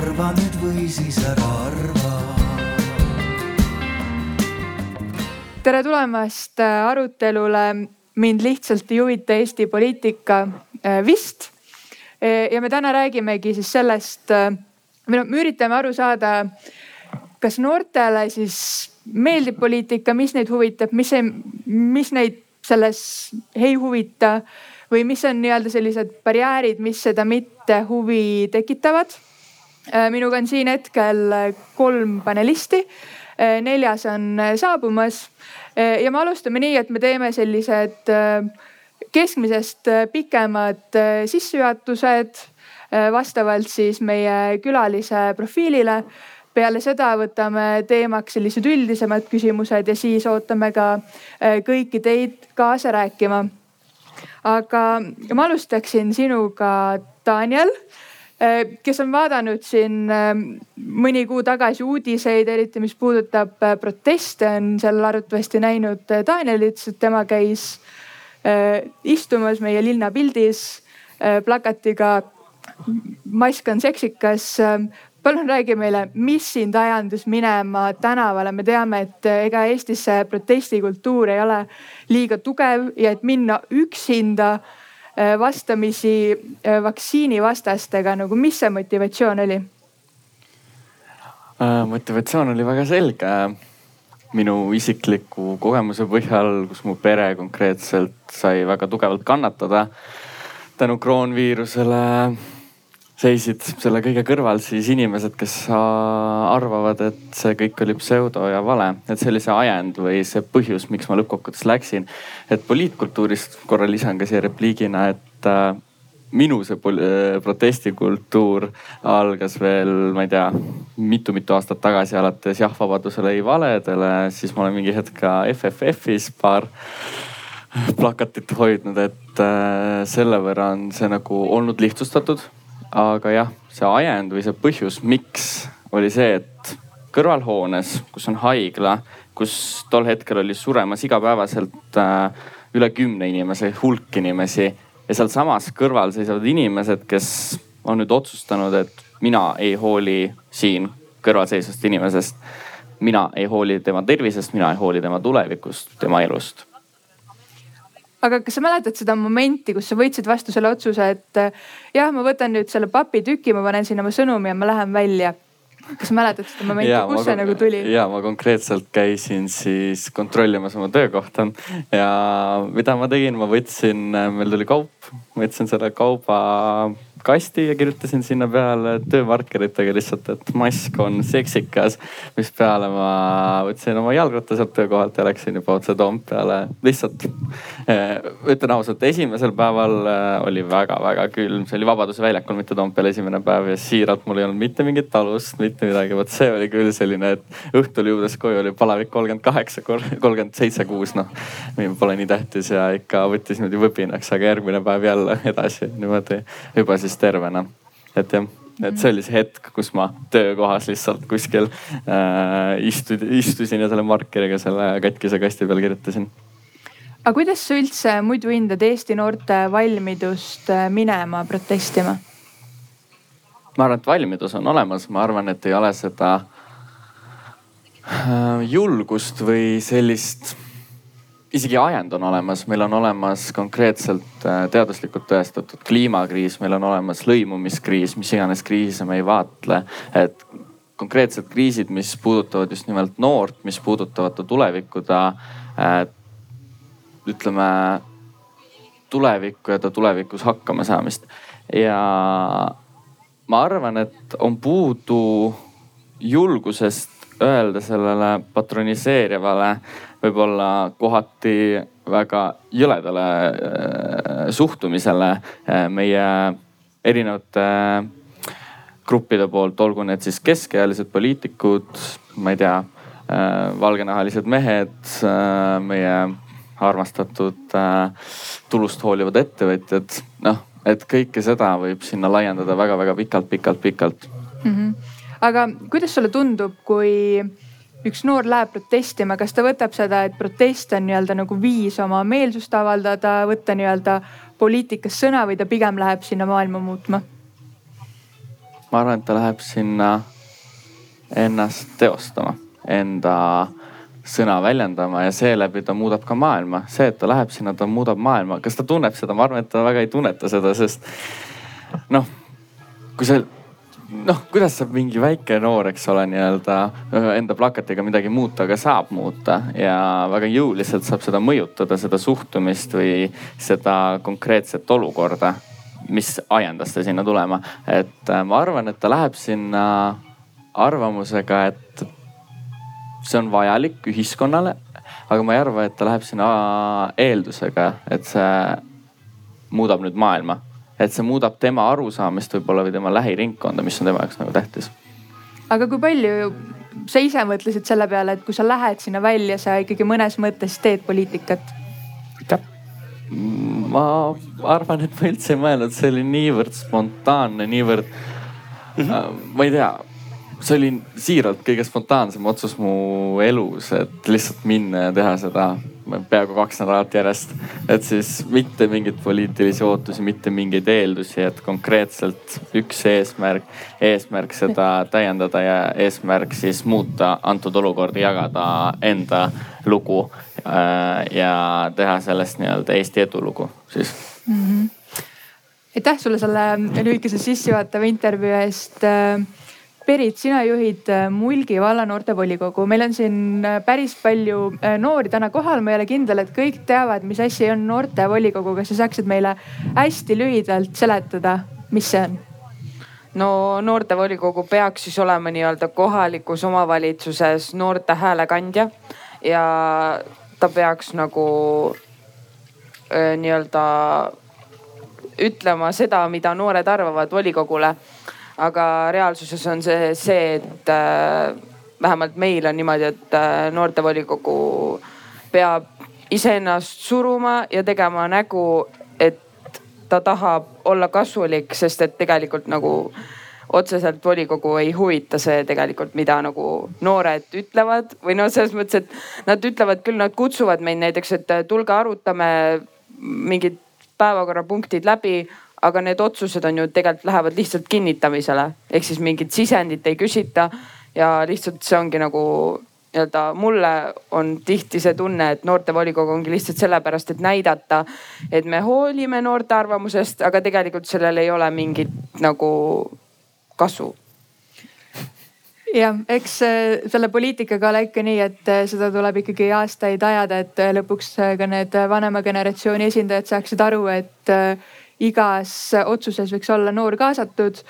arva nüüd või siis ära arva. tere tulemast äh, arutelule Mind lihtsalt ei huvita Eesti poliitika äh, vist. ja me täna räägimegi siis sellest, äh, või noh, me üritame aru saada, kas noortele siis meeldib poliitika, mis neid huvitab, mis ei, mis neid selles ei huvita või mis on nii-öelda sellised barjäärid, mis seda mitte huvi tekitavad. Äh, minuga on siin hetkel kolm panelisti. Äh, neljas on saabumas. Äh, ja me alustame nii, et me teeme sellised keskmisest pikemad sissejuhatused vastavalt siis meie külalise profiilile. Peale seda võtame teemaks sellised üldisemad küsimused ja siis ootame ka kõiki teid kaasa rääkima. Aga ma alustaksin sinuga, Daniel kes on vaadanud siin eh, mõni kuu tagasi uudiseid, eriti mis puudutab eh, proteste, on seal arvatavasti näinud Danielit, sest tema käis istumas meie linnapildis plakatiga mask on seksikas palun räägi meile, mis sind ajendas minema tänavale, me teame, et ega Eestis see protestikultuur ei ole liiga tugev ja et minna üksinda vastamisi eh, vaktsiinivastastega, nagu mis see motivatsioon oli? Äh, motivatsioon oli väga selge minu isikliku kogemuse põhjal, kus mu pere konkreetselt sai väga tugevalt kannatada tänu kroonviirusele seisid selle kõige kõrval siis inimesed, kes arvavad, et see kõik oli pseudo ja vale. et see oli see ajend või see põhjus, miks ma lõppkokkuvõttes läksin. et poliitkultuurist korra lisan ka siia repliigina, et äh, minu see äh, protestikultuur algas veel, ma ei tea mitu-mitu aastat tagasi, alates jah vabadusele ei valedele, siis ma olen mingi hetk ka FFF-is paar plakatit hoidnud, et äh, selle võrra on see nagu olnud lihtsustatud aga jah, see ajend või see põhjus, miks oli see, et kõrvalhoones, kus on haigla, kus tol hetkel oli suremas igapäevaselt äh, üle kümne inimese hulk inimesi ja sealsamas kõrval seisavad inimesed, kes on nüüd otsustanud, et mina ei hooli siin kõrvalseisvast inimesest. mina ei hooli tema tervisest, mina ei hooli tema tulevikust, tema elust aga kas sa mäletad seda momenti, kus sa võtsid vastu selle otsuse, et jah, ma võtan nüüd selle papitüki, ma panen sinna oma sõnumi ja ma lähen välja? Kas mäletad seda momenti, kus see nagu tuli? ja ma konkreetselt käisin siis kontrollimas oma töökohta ja mida ma tegin, ma võtsin, meil tuli kaup, võtsin selle kauba kasti ja kirjutasin sinna peale töömarkeritega lihtsalt, et mask on seksikas. mispeale ma võtsin oma jalgratta sealt töökohalt ja läksin juba otse Toompeale. lihtsalt eh, ütlen ausalt, esimesel päeval eh, oli väga-väga külm, see oli Vabaduse väljakul, mitte Toompeal esimene päev ja siiralt mul ei olnud mitte mingit alust, mitte midagi. vot see oli küll selline, et õhtul jõudes koju oli palavik kolmkümmend kaheksa, kolmkümmend seitse, kuus noh. Pole nii tähtis ja ikka võttis niimoodi võbinaks, aga järgmine päev jälle edasi niimoodi juba siis siis tervena. et jah, et see oli see hetk, kus ma töökohas lihtsalt kuskil äh, istud, istusin ja selle markeriga selle katkise kasti peal kirjutasin aga kuidas sa üldse muidu hindad Eesti noorte valmidust äh, minema protestima? ma arvan, et valmidus on olemas, ma arvan, et ei ole seda äh, julgust või sellist isegi ajend on olemas, meil on olemas konkreetselt äh, teaduslikult tõestatud kliimakriis, meil on olemas lõimumiskriis, mis iganes kriise me ei vaatle. et konkreetsed kriisid, mis puudutavad just nimelt noort, mis puudutavad ta tulevikku, ta äh, ütleme tulevikku ja ta tulevikus hakkama saamist. ja ma arvan, et on puudu julgusest öelda sellele patroniseerivale võib-olla kohati väga jõledale äh, suhtumisele äh, meie erinevate gruppide poolt, olgu need siis keskealised poliitikud, ma ei tea, äh, valgenahalised mehed, meie armastatud tulust hoolivad ettevõtjad, noh, et kõike seda võib sinna laiendada väga-väga pikalt, pikalt, pikalt mm. -hmm. aga kuidas sulle tundub, kui üks noor läheb protestima, kas ta võtab seda, et protest on nii-öelda nagu viis oma meelsust avaldada, võtta nii-öelda poliitikas sõna või ta pigem läheb sinna maailma muutma? ma arvan, et ta läheb sinna ennast teostama, enda sõna väljendama ja seeläbi ta muudab ka maailma. see, et ta läheb sinna, ta muudab maailma. kas ta tunneb seda? ma arvan, et ta väga ei tunneta seda, sest noh, kui sa noh, kuidas saab mingi väike noor, eks ole, nii-öelda enda plakatiga midagi muuta, aga saab muuta ja väga jõuliselt saab seda mõjutada, seda suhtumist või seda konkreetset olukorda, mis ajendas ta sinna tulema. et äh, ma arvan, et ta läheb sinna arvamusega, et see on vajalik ühiskonnale, aga ma ei arva, et ta läheb sinna eeldusega, et see muudab nüüd maailma. Et see muudab tema arusaamist võib-olla või tema lähiringkonda, mis on tema jaoks nagu tähtis. aga kui palju sa ise mõtlesid selle peale, et kui sa lähed sinna välja, sa ikkagi mõnes mõttes teed poliitikat? aitäh. ma arvan, et ma üldse ei mõelnud, see oli niivõrd spontaanne, niivõrd mm, -hmm. ma ei tea see oli siiralt kõige spontaansem otsus mu elus, et lihtsalt minna ja teha seda peaaegu kaks nädalat järjest. et siis mitte mingeid poliitilisi ootusi, mitte mingeid eeldusi, et konkreetselt üks eesmärk, eesmärk seda täiendada ja eesmärk siis muuta antud olukorda, jagada enda lugu äh, ja teha sellest nii-öelda Eesti edulugu siis mm. -hmm aitäh sulle selle lühikese sissejuhatava intervjuu eest Berit, sina juhid äh, Mulgi valla noortevolikogu, meil on siin äh, päris palju äh, noori täna kohal, ma ei ole kindel, et kõik teavad, mis asi on noortevolikogu, kas sa saaksid meile hästi lühidalt seletada, mis see on? no noortevolikogu peaks siis olema nii-öelda kohalikus omavalitsuses noorte häälekandja. Ja ta peaks nagu nii-öelda ütlema seda, mida noored arvavad volikogule aga reaalsuses on see see, et äh, vähemalt meil on niimoodi, et äh, noortevolikogu peab iseennast suruma ja tegema nägu, et ta tahab olla kasulik, sest et tegelikult nagu otseselt volikogu ei huvita see tegelikult, mida nagu noored ütlevad. Või noh, selles mõttes, et nad ütlevad küll, nad kutsuvad meid näiteks, et tulge arutame mingid päevakorrapunktid läbi, aga need otsused on ju tegelikult lähevad lihtsalt kinnitamisele, ehk siis mingit sisendit ei küsita ja lihtsalt see ongi nagu nii-öelda mulle on tihti see tunne, et noortevolikogu ongi lihtsalt sellepärast, et näidata, et me hoolime noorte arvamusest, aga tegelikult sellel ei ole mingit nagu kasu. Jah, eks äh, selle poliitikaga ole ikka nii, et äh, seda tuleb ikkagi aastaid ajada, et äh, lõpuks ka need vanema generatsiooni esindajad saaksid aru, et igas otsuses võiks olla noor kaasatud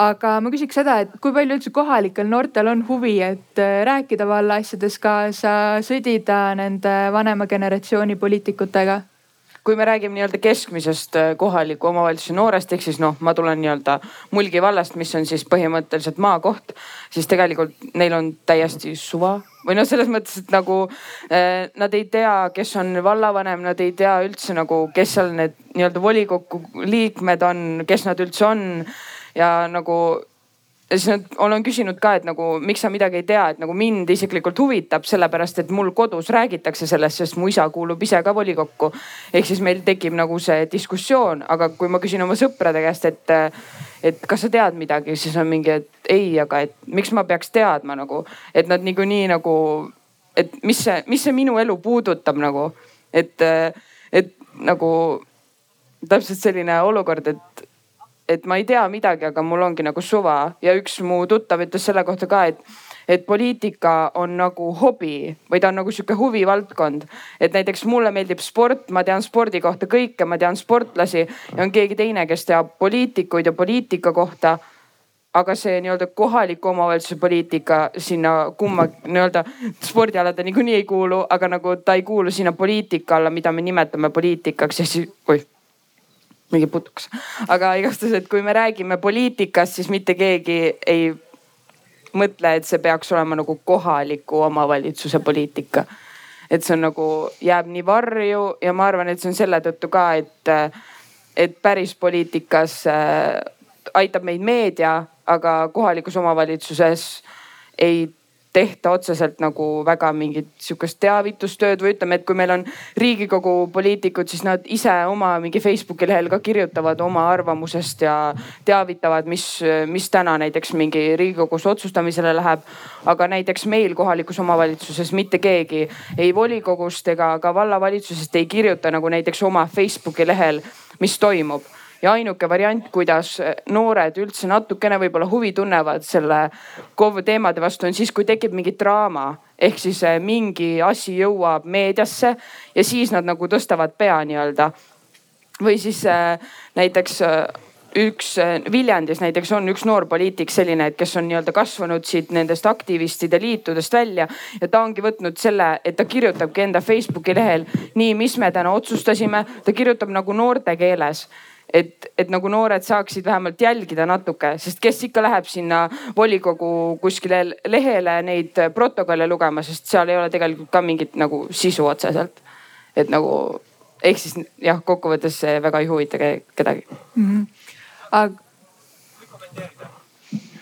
aga ma küsiks seda, et kui palju üldse kohalikel noortel on huvi, et äh, rääkida valla asjades kaasa, sõdida nende vanema generatsiooni poliitikutega? kui me räägime nii-öelda keskmisest äh, kohaliku omavalitsuse noorest, ehk siis noh, ma tulen nii-öelda Mulgi vallast, mis on siis põhimõtteliselt maakoht, siis tegelikult neil on täiesti suva või noh, selles mõttes, et nagu eh, nad ei tea, kes on vallavanem, nad ei tea üldse nagu, kes seal need nii-öelda volikokku liikmed on, kes nad üldse on ja nagu ja siis nad, olen küsinud ka, et nagu miks sa midagi ei tea, et nagu mind isiklikult huvitab, sellepärast et mul kodus räägitakse sellest, sest mu isa kuulub ise ka volikokku. ehk siis meil tekib nagu see diskussioon, aga kui ma küsin oma sõprade käest, et, et kas sa tead midagi, siis on mingi, et ei, aga et miks ma peaks teadma nagu, et nad niikuinii nagu, et mis see, mis see minu elu puudutab nagu, et, et nagu täpselt selline olukord, et et ma ei tea midagi, aga mul ongi nagu suva. Ja üks mu tuttav ütles selle kohta ka, et, et poliitika on nagu hobi või ta on nagu sihuke huvivaldkond. et näiteks mulle meeldib sport, ma tean spordi kohta kõike, ma tean sportlasi ja on keegi teine, kes teab poliitikuid ja poliitika kohta aga see nii-öelda kohaliku omavalitsuse poliitika sinna kumma nii-öelda spordiala ta niikuinii ei kuulu, aga nagu ta ei kuulu sinna poliitika alla, mida me nimetame poliitikaks ja siis, oih mingi putuks. aga igastahes, et kui me räägime poliitikast, siis mitte keegi ei mõtle, et see peaks olema nagu kohaliku omavalitsuse poliitika. et see on nagu, jääb nii varju ja ma arvan, et see on selle tõttu ka, et, et päris poliitikas äh, aitab meid meedia, aga kohalikus omavalitsuses ei tehta otseselt nagu väga mingit sihukest teavitustööd või ütleme, et kui meil on riigikogu poliitikud, siis nad ise oma mingi Facebooki lehel ka kirjutavad oma arvamusest ja teavitavad, mis, mis täna näiteks mingi riigikogus otsustamisele läheb. aga näiteks meil kohalikus omavalitsuses mitte keegi ei volikogust ega ka vallavalitsusest ei kirjuta nagu näiteks oma Facebooki lehel, mis toimub ja ainuke variant, kuidas noored üldse natukene võib-olla huvi tunnevad selle KOV teemade vastu, on siis, kui tekib mingi draama. Ehk siis eh, mingi asi jõuab meediasse ja siis nad nagu tõstavad pea nii-öelda. või siis äh, näiteks üks Viljandis näiteks on üks noor poliitik selline, et kes on nii-öelda kasvanud siit nendest aktivistide liitudest välja ja ta ongi võtnud selle, et ta kirjutabki enda Facebooki lehel nii, mis me täna otsustasime, ta kirjutab nagu noorte keeles et, et nagu noored saaksid vähemalt jälgida natuke, sest kes ikka läheb sinna volikogu kuskile lehele neid protokolle lugema, sest seal ei ole tegelikult ka mingit nagu sisu otseselt. et nagu ehk siis jah, kokkuvõttes see väga ei huvita kedagi mm. -hmm. aga.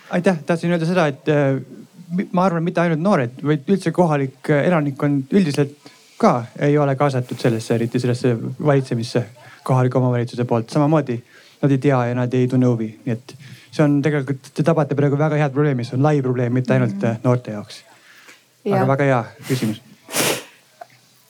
aitäh, tahtsin öelda seda, et äh, ma arvan, mitte ainult noored, vaid üldse kohalik äh, elanikkond üldiselt ka ei ole kaasatud sellesse, eriti sellesse valitsemisse kohaliku omavalitsuse poolt, samamoodi nad ei tea ja nad ei tunne huvi, nii et see on tegelikult, te tabate praegu väga head probleemi, see on lai probleem, mitte ainult mm. -hmm. noorte jaoks. aga väga hea küsimus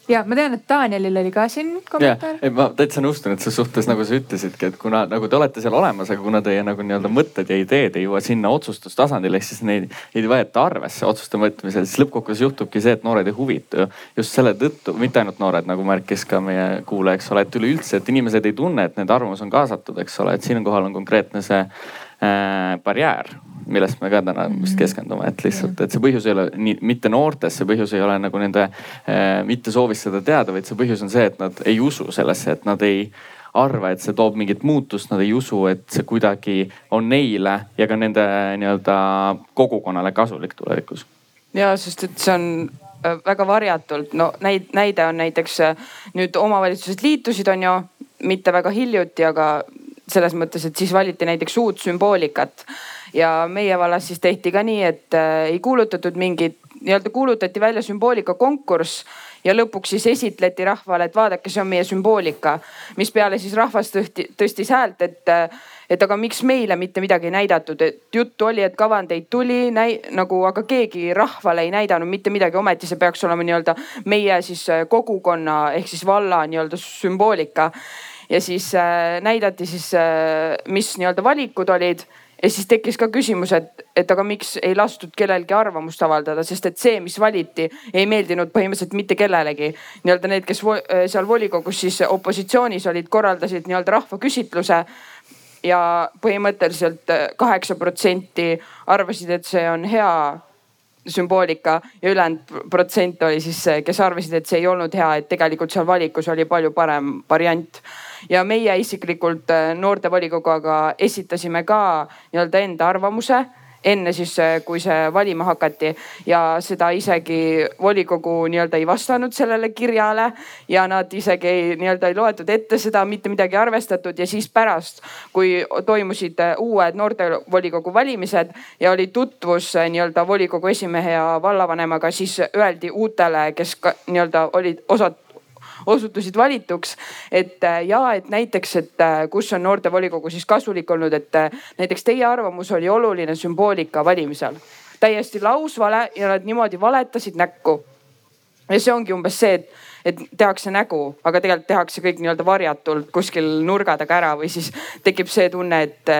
ja ma tean, et Danielil oli ka siin kommentaar. ma täitsa nõustun, et ses suhtes nagu sa ütlesidki, et kuna nagu te olete seal olemas, aga kuna teie nagu nii-öelda mõtted ja ideed ei jõua sinna otsustustasandile, ehk siis neid ei võeta arvesse otsuste võtmisel, siis lõppkokkuvõttes juhtubki see, et noored ei huvitu just selle tõttu, mitte ainult noored, nagu märkis ka meie kuulaja, eks ole, et üleüldse, et inimesed ei tunne, et nende arvamus on kaasatud, eks ole, et siinkohal on konkreetne see barjäär millest me ka täna vist mhm. keskendume, et lihtsalt, et see põhjus ei ole nii, mitte noortes, see põhjus ei ole nagu nende äh, mitte soovis seda teada, vaid see põhjus on see, et nad ei usu sellesse, et nad ei arva, et see toob mingit muutust, nad ei usu, et see kuidagi on neile ja ka nende nii-öelda kogukonnale kasulik tulevikus. ja sest, et see on äh, väga varjatult, no näid-, näide on näiteks äh, nüüd omavalitsused liitusid, on ju, mitte väga hiljuti, aga selles mõttes, et siis valiti näiteks uut sümboolikat ja meie vallas siis tehti ka nii, et äh, ei kuulutatud mingit, nii-öelda kuulutati välja sümboolika konkurss ja lõpuks siis esitleti rahvale, et vaadake, see on meie sümboolika. mispeale siis rahvas tõhti, tõstis häält, et, et aga miks meile mitte midagi ei näidatud, et juttu oli, et kavandeid tuli näi, nagu, aga keegi rahvale ei näidanud mitte midagi, ometi see peaks olema nii-öelda meie siis äh, kogukonna ehk siis valla nii-öelda sümboolika. Ja siis äh, näidati siis äh,, mis nii-öelda valikud olid ja siis tekkis ka küsimus, et, et aga miks ei lastud kellelgi arvamust avaldada, sest et see, mis valiti, ei meeldinud põhimõtteliselt mitte kellelegi. nii-öelda need, kes vo seal volikogus siis opositsioonis olid, korraldasid nii-öelda rahvaküsitluse ja põhimõtteliselt kaheksa protsenti arvasid, et see on hea sümboolika ja ülejäänud protsent oli siis, kes arvasid, et see ei olnud hea, et tegelikult seal valikus oli palju parem variant ja meie isiklikult äh, noortevolikoguga esitasime ka nii-öelda enda arvamuse enne siis, äh, kui see valima hakati. Ja seda isegi volikogu nii-öelda ei vastanud sellele kirjale ja nad isegi ei, nii-öelda ei loetud ette seda, mitte midagi arvestatud. Ja siis pärast, kui toimusid äh, uued noortevolikogu valimised ja oli tutvus nii-öelda volikogu esimehe ja vallavanemaga, siis öeldi uutele, kes nii-öelda olid osad osutusid valituks. et äh, ja, et näiteks, et äh, kus on noortevolikogu siis kasulik olnud, et äh, näiteks teie arvamus oli oluline sümboolika valimisel. täiesti lausvale ja nad niimoodi valetasid näkku. ja see ongi umbes see, et et tehakse nägu, aga tegelikult tehakse kõik nii-öelda varjatult kuskil nurga taga ära või siis tekib see tunne, et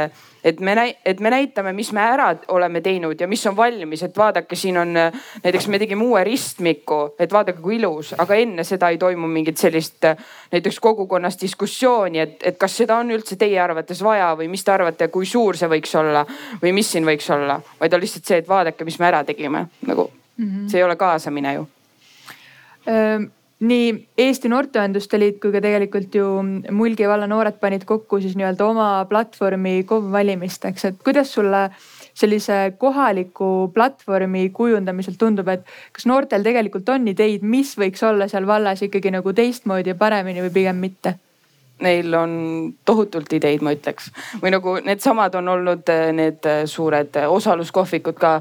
et me, et me näitame, mis me ära oleme teinud ja mis on valmis, et vaadake, siin on näiteks me tegime uue ristmiku, et vaadake, kui ilus, aga enne seda ei toimu mingit sellist näiteks kogukonnas diskussiooni, et, et kas seda on üldse teie arvates vaja või mis te arvate, kui suur see võiks olla või mis siin võiks olla, vaid on lihtsalt see, et vaadake, mis me ära tegime, nagu mm -hmm. see ei ole kaasamine ju nii Eesti Noorteühenduste Liit kui ka tegelikult ju Mulgi valla noored panid kokku siis nii-öelda oma platvormi KOV valimisteks, et kuidas sulle sellise kohaliku platvormi kujundamisel tundub, et kas noortel tegelikult on ideid, mis võiks olla seal vallas ikkagi nagu teistmoodi ja paremini või pigem mitte? Neil on tohutult ideid, ma ütleks. Või nagu needsamad on olnud need suured osaluskohvikud ka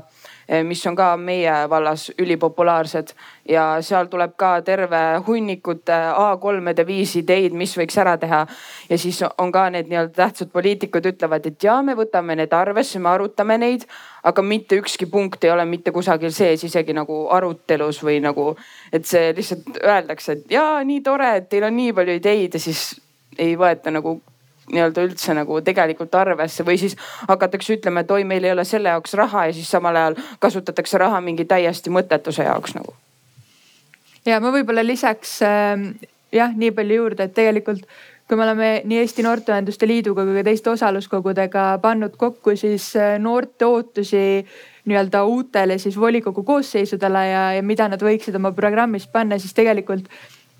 mis on ka meie vallas ülipopulaarsed ja seal tuleb ka terve hunnikute A3-de viis ideid, mis võiks ära teha. ja siis on ka need nii-öelda tähtsad poliitikud ütlevad, et ja me võtame need arvesse, me arutame neid, aga mitte ükski punkt ei ole mitte kusagil sees, isegi nagu arutelus või nagu, et see lihtsalt öeldakse, et jaa, nii tore, et teil on nii palju ideid ja siis ei võeta nagu nii-öelda üldse nagu tegelikult arvesse või siis hakatakse ütlema, et oi, meil ei ole selle jaoks raha ja siis samal ajal kasutatakse raha mingi täiesti mõttetuse jaoks nagu. ja ma võib-olla lisaks äh, jah, nii palju juurde, et tegelikult kui me oleme nii Eesti Noorteühenduste Liiduga kui ka teiste osaluskogudega pannud kokku siis äh, noorte ootusi nii-öelda uutele siis volikogu koosseisudele ja, ja mida nad võiksid oma programmis panna, siis tegelikult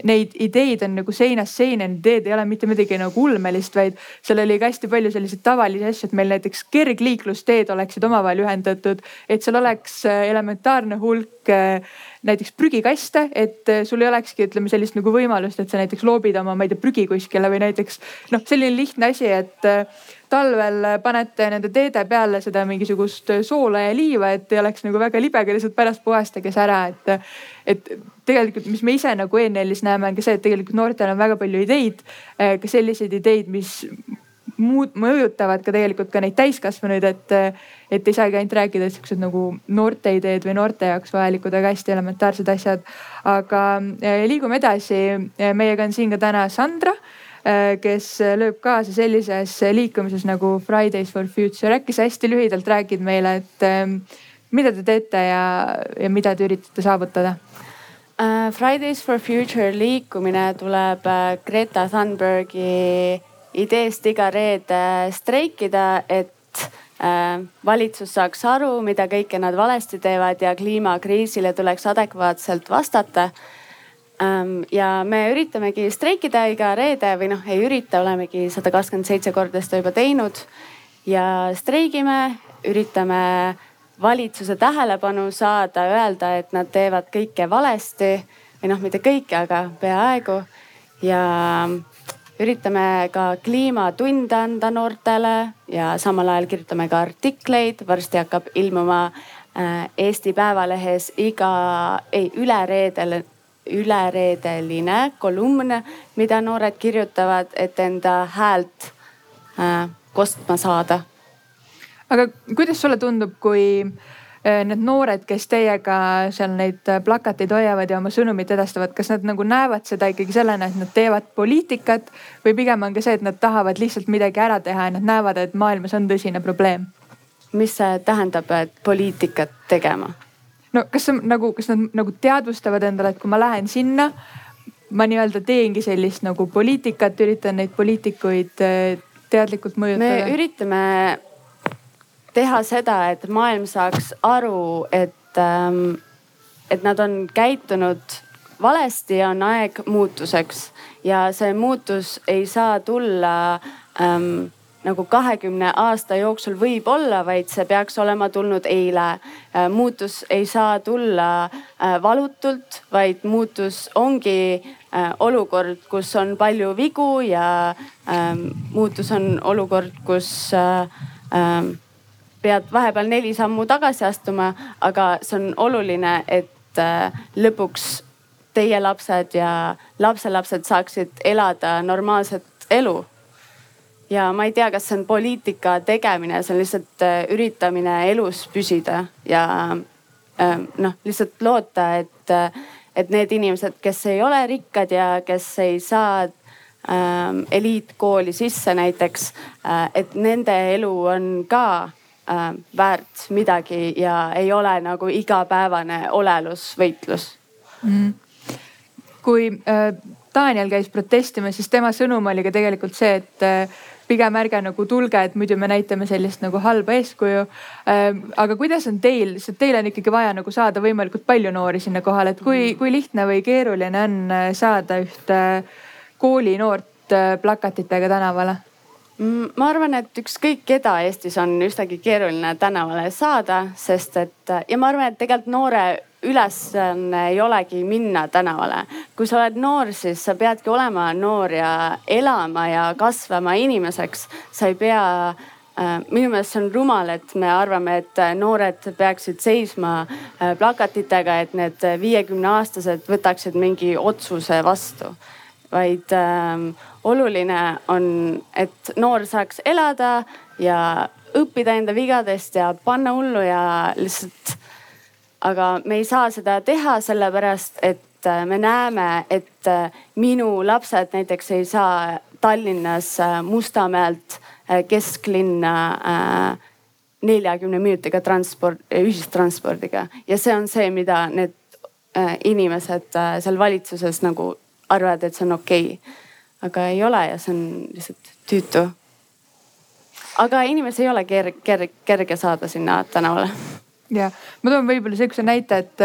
neid ideid on nagu seinast seina, need ideed ei ole mitte midagi nagu ulmelist, vaid seal oli ka hästi palju selliseid tavalisi asju, et meil näiteks kergliiklusteed oleksid omavahel ühendatud, et seal oleks äh, elementaarne hulk äh, näiteks prügikaste, et äh, sul ei olekski, ütleme sellist nagu võimalust, et sa näiteks loobid oma, ma ei tea, prügi kuskile või näiteks noh, selline lihtne asi, et talvel panete nende teede peale seda mingisugust soola ja liiva, et ei oleks nagu väga libe, aga lihtsalt pärast puhastage see ära, et. et tegelikult, mis me ise nagu ENL-is näeme, on ka see, et tegelikult noortel on väga palju ideid, eh, ka selliseid ideid, mis muud mõjutavad ka tegelikult ka neid täiskasvanuid, et, et ei saagi ainult rääkida siuksed nagu noorte ideed või noorte jaoks vajalikud, aga hästi elementaarsed asjad. aga liigume edasi. Meiega on siin ka täna Sandra Äh, kes lööb kaasa sellises liikumises nagu Fridays for Future. äkki sa hästi lühidalt räägid meile, et ähm, mida te teete ja, ja mida te üritate saavutada? Uh, Fridays for Future liikumine tuleb uh, Greta Thunbergi ideest iga reede streikida, et valitsus saaks aru, mida kõike nad valesti teevad ja kliimakriisile tuleks adekvaatselt vastata ja me üritamegi streikida iga reede või noh, ei ürita, olemegi sada kakskümmend seitse korda seda juba teinud. ja streigime, üritame valitsuse tähelepanu saada, öelda, et nad teevad kõike valesti või noh, mitte kõike, aga peaaegu. ja üritame ka kliimatunde anda noortele ja samal ajal kirjutame ka artikleid, varsti hakkab ilmuma äh, Eesti Päevalehes iga, ei üle reedel ülereedeline kolumn, mida noored kirjutavad, et enda häält äh, kostma saada. aga kuidas sulle tundub, kui äh, need noored, kes teiega seal neid plakateid hoiavad ja oma sõnumit edastavad, kas nad nagu näevad seda ikkagi sellena, et nad teevad poliitikat või pigem on ka see, et nad tahavad lihtsalt midagi ära teha ja nad näevad, et maailmas on tõsine probleem? mis see tähendab, et poliitikat tegema? No kas sa nagu, kas nad nagu teadvustavad endale, et kui ma lähen sinna, ma nii-öelda teengi sellist nagu poliitikat, üritan neid poliitikuid eh, teadlikult mõjutada? me üritame teha seda, et maailm saaks aru, et ähm,, et nad on käitunud valesti ja on aeg muutuseks ja see muutus ei saa tulla ähm, nagu kahekümne aasta jooksul võib-olla, vaid see peaks olema tulnud eile. Äh, muutus ei saa tulla äh, valutult, vaid muutus ongi äh, olukord, kus on palju vigu ja ähm, muutus on olukord, kus ähm, pead vahepeal neli sammu tagasi astuma, aga see on oluline, et lõpuks teie lapsed ja lapselapsed saaksid elada normaalset elu ja ma ei tea, kas see on poliitika tegemine, see on lihtsalt äh, üritamine elus püsida ja äh, noh, lihtsalt loota, et, äh, et need inimesed, kes ei ole rikkad ja kes ei saa ähm, eliitkooli sisse näiteks, et nende elu on ka äh, väärt midagi ja ei ole nagu igapäevane olelusvõitlus. Mm.. kui äh, Daniel käis protestimas, siis tema sõnum oli ka tegelikult see, et äh, pigem ärge nagu tulge, et muidu me näitame sellist nagu halba eeskuju. Ähm, aga kuidas on teil, sest teil on ikkagi vaja nagu saada võimalikult palju noori sinna kohale, et kui, kui lihtne või keeruline on äh, saada ühte koolinoort äh, plakatitega tänavale? Mm, ma arvan, et ükskõik keda Eestis on üsnagi keeruline tänavale saada, sest et ja ma arvan, et tegelikult noore ülesanne ei olegi minna tänavale. kui sa oled noor, siis sa peadki olema noor ja elama ja kasvama inimeseks. sa ei pea äh, minu meelest see on rumal, et me arvame, et noored peaksid seisma äh, plakatitega, et need viiekümne aastased võtaksid mingi otsuse vastu. vaid äh, oluline on, et noor saaks elada ja õppida enda vigadest ja panna hullu ja lihtsalt. Aga me ei saa seda teha sellepärast, et äh, me näeme, et äh, minu lapsed näiteks ei saa Tallinnas äh, Mustamäelt kesklinna neljakümne minutiga transport, ühistranspordiga. Ja see on see, mida need inimesed seal valitsuses nagu arvavad, et see on okei. Okay. aga ei ole ja see on lihtsalt tüütu. Aga inimesi ei ole kerge, kerge, kerge saada sinna tänavale ja ma toon võib-olla sihukese näite, et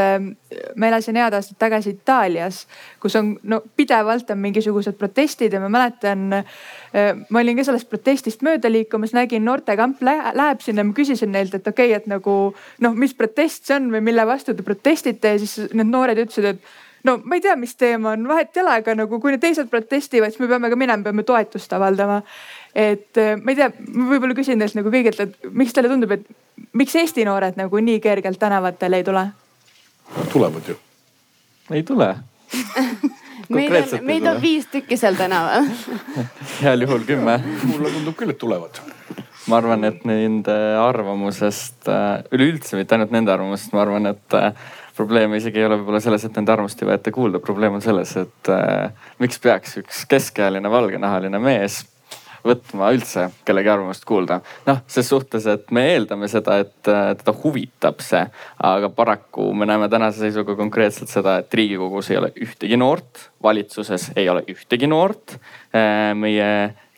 ma elasin head aastad tagasi Itaalias, kus on no pidevalt on mingisugused protestid ja ma mäletan äh,. ma olin ka sellest protestist mööda liikumas, nägin noortekamp läheb sinna, ma küsisin neilt, et okei okay,, et nagu noh, mis protest see on või mille vastu te protestite ja siis need noored ütlesid, et no ma ei tea, mis teema on, vahet ei ole, aga nagu kui need teised protestivad, siis me peame ka minema, peame toetust avaldama et äh, ma ei tea, ma võib-olla küsin teilt nagu kõigilt, et miks teile tundub, et miks Eesti noored nagu nii kergelt tänavatele ei tule? tulevad ju. ei tule meil on, meid on viis tükki seal tänaval heal juhul kümme. mulle tundub küll, et tulevad. ma arvan, et nende arvamusest, äh, üleüldse mitte ainult nende arvamusest, ma arvan, et äh, probleem isegi ei ole võib-olla selles, et nende arvamust ei võeta kuulda, probleem on selles, et äh, miks peaks üks keskealine valgenahaline mees võtma üldse kellegi arvamust kuulda. noh, ses suhtes, et me eeldame seda, et teda huvitab see, aga paraku me näeme tänase seisuga konkreetselt seda, et riigikogus ei ole ühtegi noort, valitsuses ei ole ühtegi noort. Äh, meie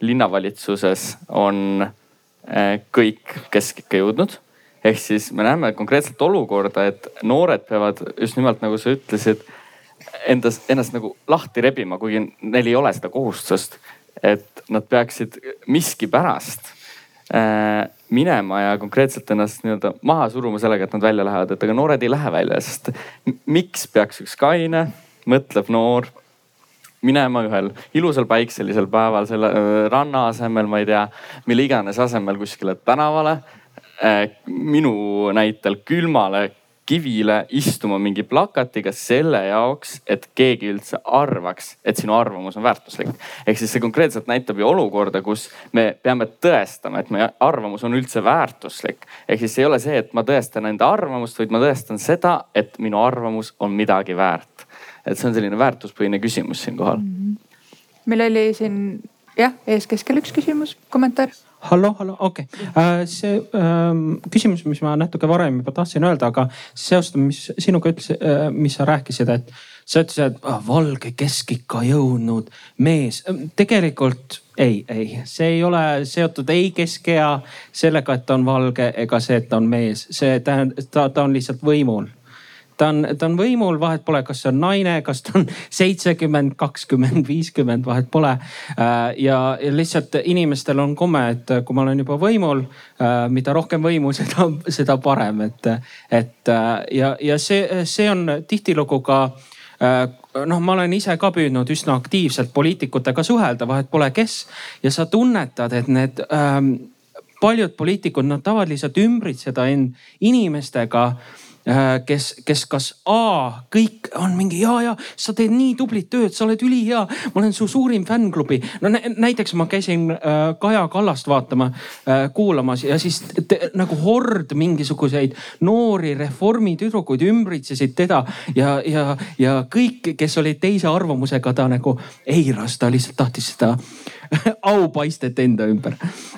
linnavalitsuses on äh, kõik keskikka jõudnud ehk siis me näeme konkreetselt olukorda, et noored peavad just nimelt nagu sa ütlesid endas, ennast nagu lahti rebima, kuigi neil ei ole seda kohustust et nad peaksid miskipärast äh, minema ja konkreetselt ennast nii-öelda maha suruma sellega, et nad välja lähevad, et aga noored ei lähe välja, sest miks peaks üks kaine, mõtlev noor minema ühel ilusal päikselisel päeval selle äh, ranna asemel, ma ei tea, mille iganes asemel kuskile tänavale. Äh, minu näitel külmale kivile istuma mingi plakatiga selle jaoks, et keegi üldse arvaks, et sinu arvamus on väärtuslik. ehk siis see konkreetselt näitab ju olukorda, kus me peame tõestama, et meie arvamus on üldse väärtuslik. ehk siis ei ole see, et ma tõestan enda arvamust, vaid ma tõestan seda, et minu arvamus on midagi väärt. et see on selline väärtuspõhine küsimus siinkohal mm. -hmm. meil oli siin jah, eeskeskel üks küsimus, kommentaar hallo, hallo, okei okay. äh,. see ähm, küsimus, mis ma natuke varem juba tahtsin öelda, aga seostab, mis sinuga ütles äh,, mis sa rääkisid, et sa ütlesid, et ah, valge keskikka jõudnud mees. tegelikult ei, ei, see ei ole seotud ei keskea sellega, et ta on valge ega see, et ta on mees, see tähendab, ta, ta on lihtsalt võimul ta on, ta on võimul, vahet pole, kas see on naine, kas ta on seitsekümmend, kakskümmend, viiskümmend, vahet pole. Äh, ja lihtsalt inimestel on komme, et kui ma olen juba võimul, äh, mida rohkem võimu, seda, seda parem, et, et äh, ja, ja see, see on tihtilugu ka noh, ma olen ise ka püüdnud üsna aktiivselt poliitikutega suhelda, vahet pole kes ja sa tunnetad, et need ähm, paljud poliitikud, nad tahavad lihtsalt ümbritseda end inimestega Äh, kes, kes kas A, kõik on mingi ja, ja sa teed nii tublit tööd, sa oled ülihea. ma olen su suurim fännklubi. no näiteks ma käisin äh, Kaja Kallast vaatama äh,, kuulamas ja siis te, nagu hord mingisuguseid noori reformitüdrukuid ümbritsesid teda ja, ja, ja kõik, kes olid teise arvamusega, ta nagu eiras, ta lihtsalt tahtis seda aupaistet enda ümber.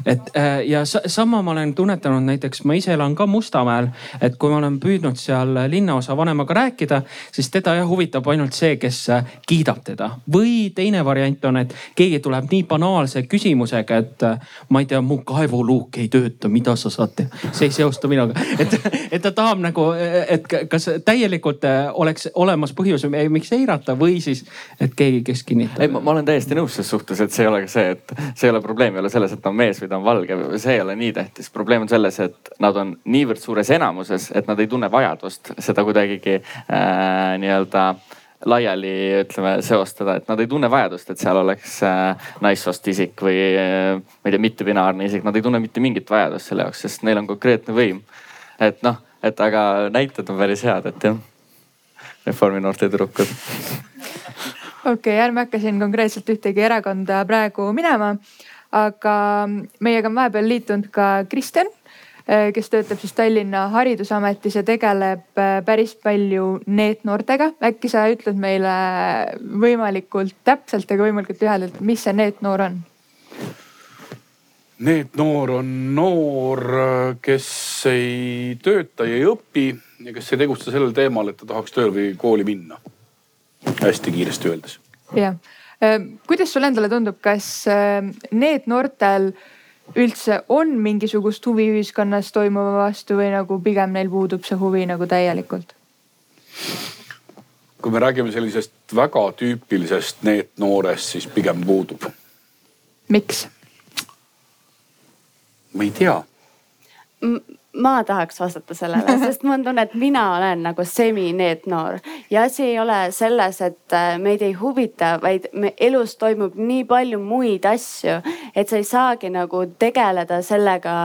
et äh, ja sama ma olen tunnetanud näiteks, ma ise elan ka Mustamäel, et kui ma olen püüdnud seal linnaosa vanemaga rääkida, siis teda jah huvitab ainult see, kes äh, kiidab teda. või teine variant on, et keegi tuleb nii banaalse küsimusega, et äh, ma ei tea, mu kaevuluuk ei tööta, mida sa saad teha. see ei seostu minuga, et, et ta tahab nagu, et kas täielikult oleks olemas põhjus, miks eirata või siis, et keegi, kes kinnitab. ei, ma olen täiesti nõus ses suhtes, et see ei ole ka see see, et see ei ole probleem, ei ole selles, et ta on mees või ta on valge, see ei ole nii tähtis. probleem on selles, et nad on niivõrd suures enamuses, et nad ei tunne vajadust seda kuidagigi äh, nii-öelda laiali ütleme seostada, et nad ei tunne vajadust, et seal oleks äh, naissoost isik või äh, ma ei tea, mittebinaarne isik, nad ei tunne mitte mingit vajadust selle jaoks, sest neil on konkreetne võim. et noh, et aga näited on päris head, et jah. Reformi noorte tüdrukud. okei okay,, ärme hakka siin konkreetselt ühtegi erakonda praegu minema, aga meiega on vahepeal liitunud ka Kristjan Äh, kes töötab siis Tallinna Haridusametis ja tegeleb äh, päris palju NEET-noortega. äkki sa ütled meile võimalikult täpselt, aga võimalikult lühidalt, mis see NEET-noor on? NEET-noor on noor, kes ei tööta ja ei õpi ja kes ei tegutse sellel teemal, et ta tahaks tööle või kooli minna. Hästi kiiresti öeldes. jah, äh, kuidas sulle endale tundub, kas NEET-noortel üldse on mingisugust huvi ühiskonnas toimuva vastu või nagu pigem neil puudub see huvi nagu täielikult? kui me räägime sellisest väga tüüpilisest NEET-noorest, siis pigem puudub. miks? ma ei tea ma tahaks vastata sellele, sest mul on tunne, et mina olen nagu semi-neetnoor. Ja asi ei ole selles, et äh, meid ei huvita, vaid me elus toimub nii palju muid asju, et sa ei saagi nagu tegeleda sellega,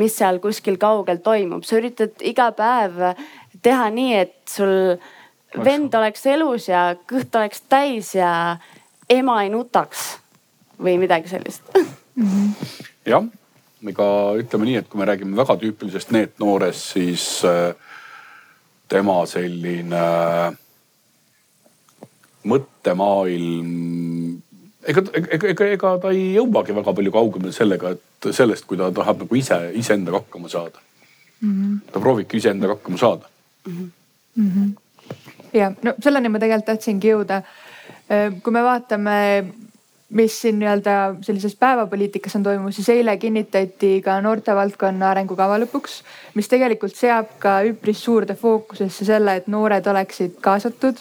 mis seal kuskil kaugel toimub. sa üritad iga päev teha nii, et sul vend oleks elus ja kõht oleks täis ja ema ei nutaks või midagi sellist. Jah ega ütleme nii, et kui me räägime väga tüüpilisest NEET-noorest, siis äh, tema selline äh, mõttemaailm, ega, ega, ega, ega ta ei jõuagi väga palju kaugemale sellega, et sellest, kui ta tahab nagu ise, iseendaga hakkama saada mm. -hmm. ta proovibki iseendaga hakkama saada mm. -hmm. ja no selleni ma tegelikult tahtsingi jõuda. Äh, kui me vaatame mis siin nii-öelda sellises päevapoliitikas on toimunud, siis eile kinnitati ka noortevaldkonna arengukava lõpuks, mis tegelikult seab ka üpris suurde fookusesse selle, et noored oleksid kaasatud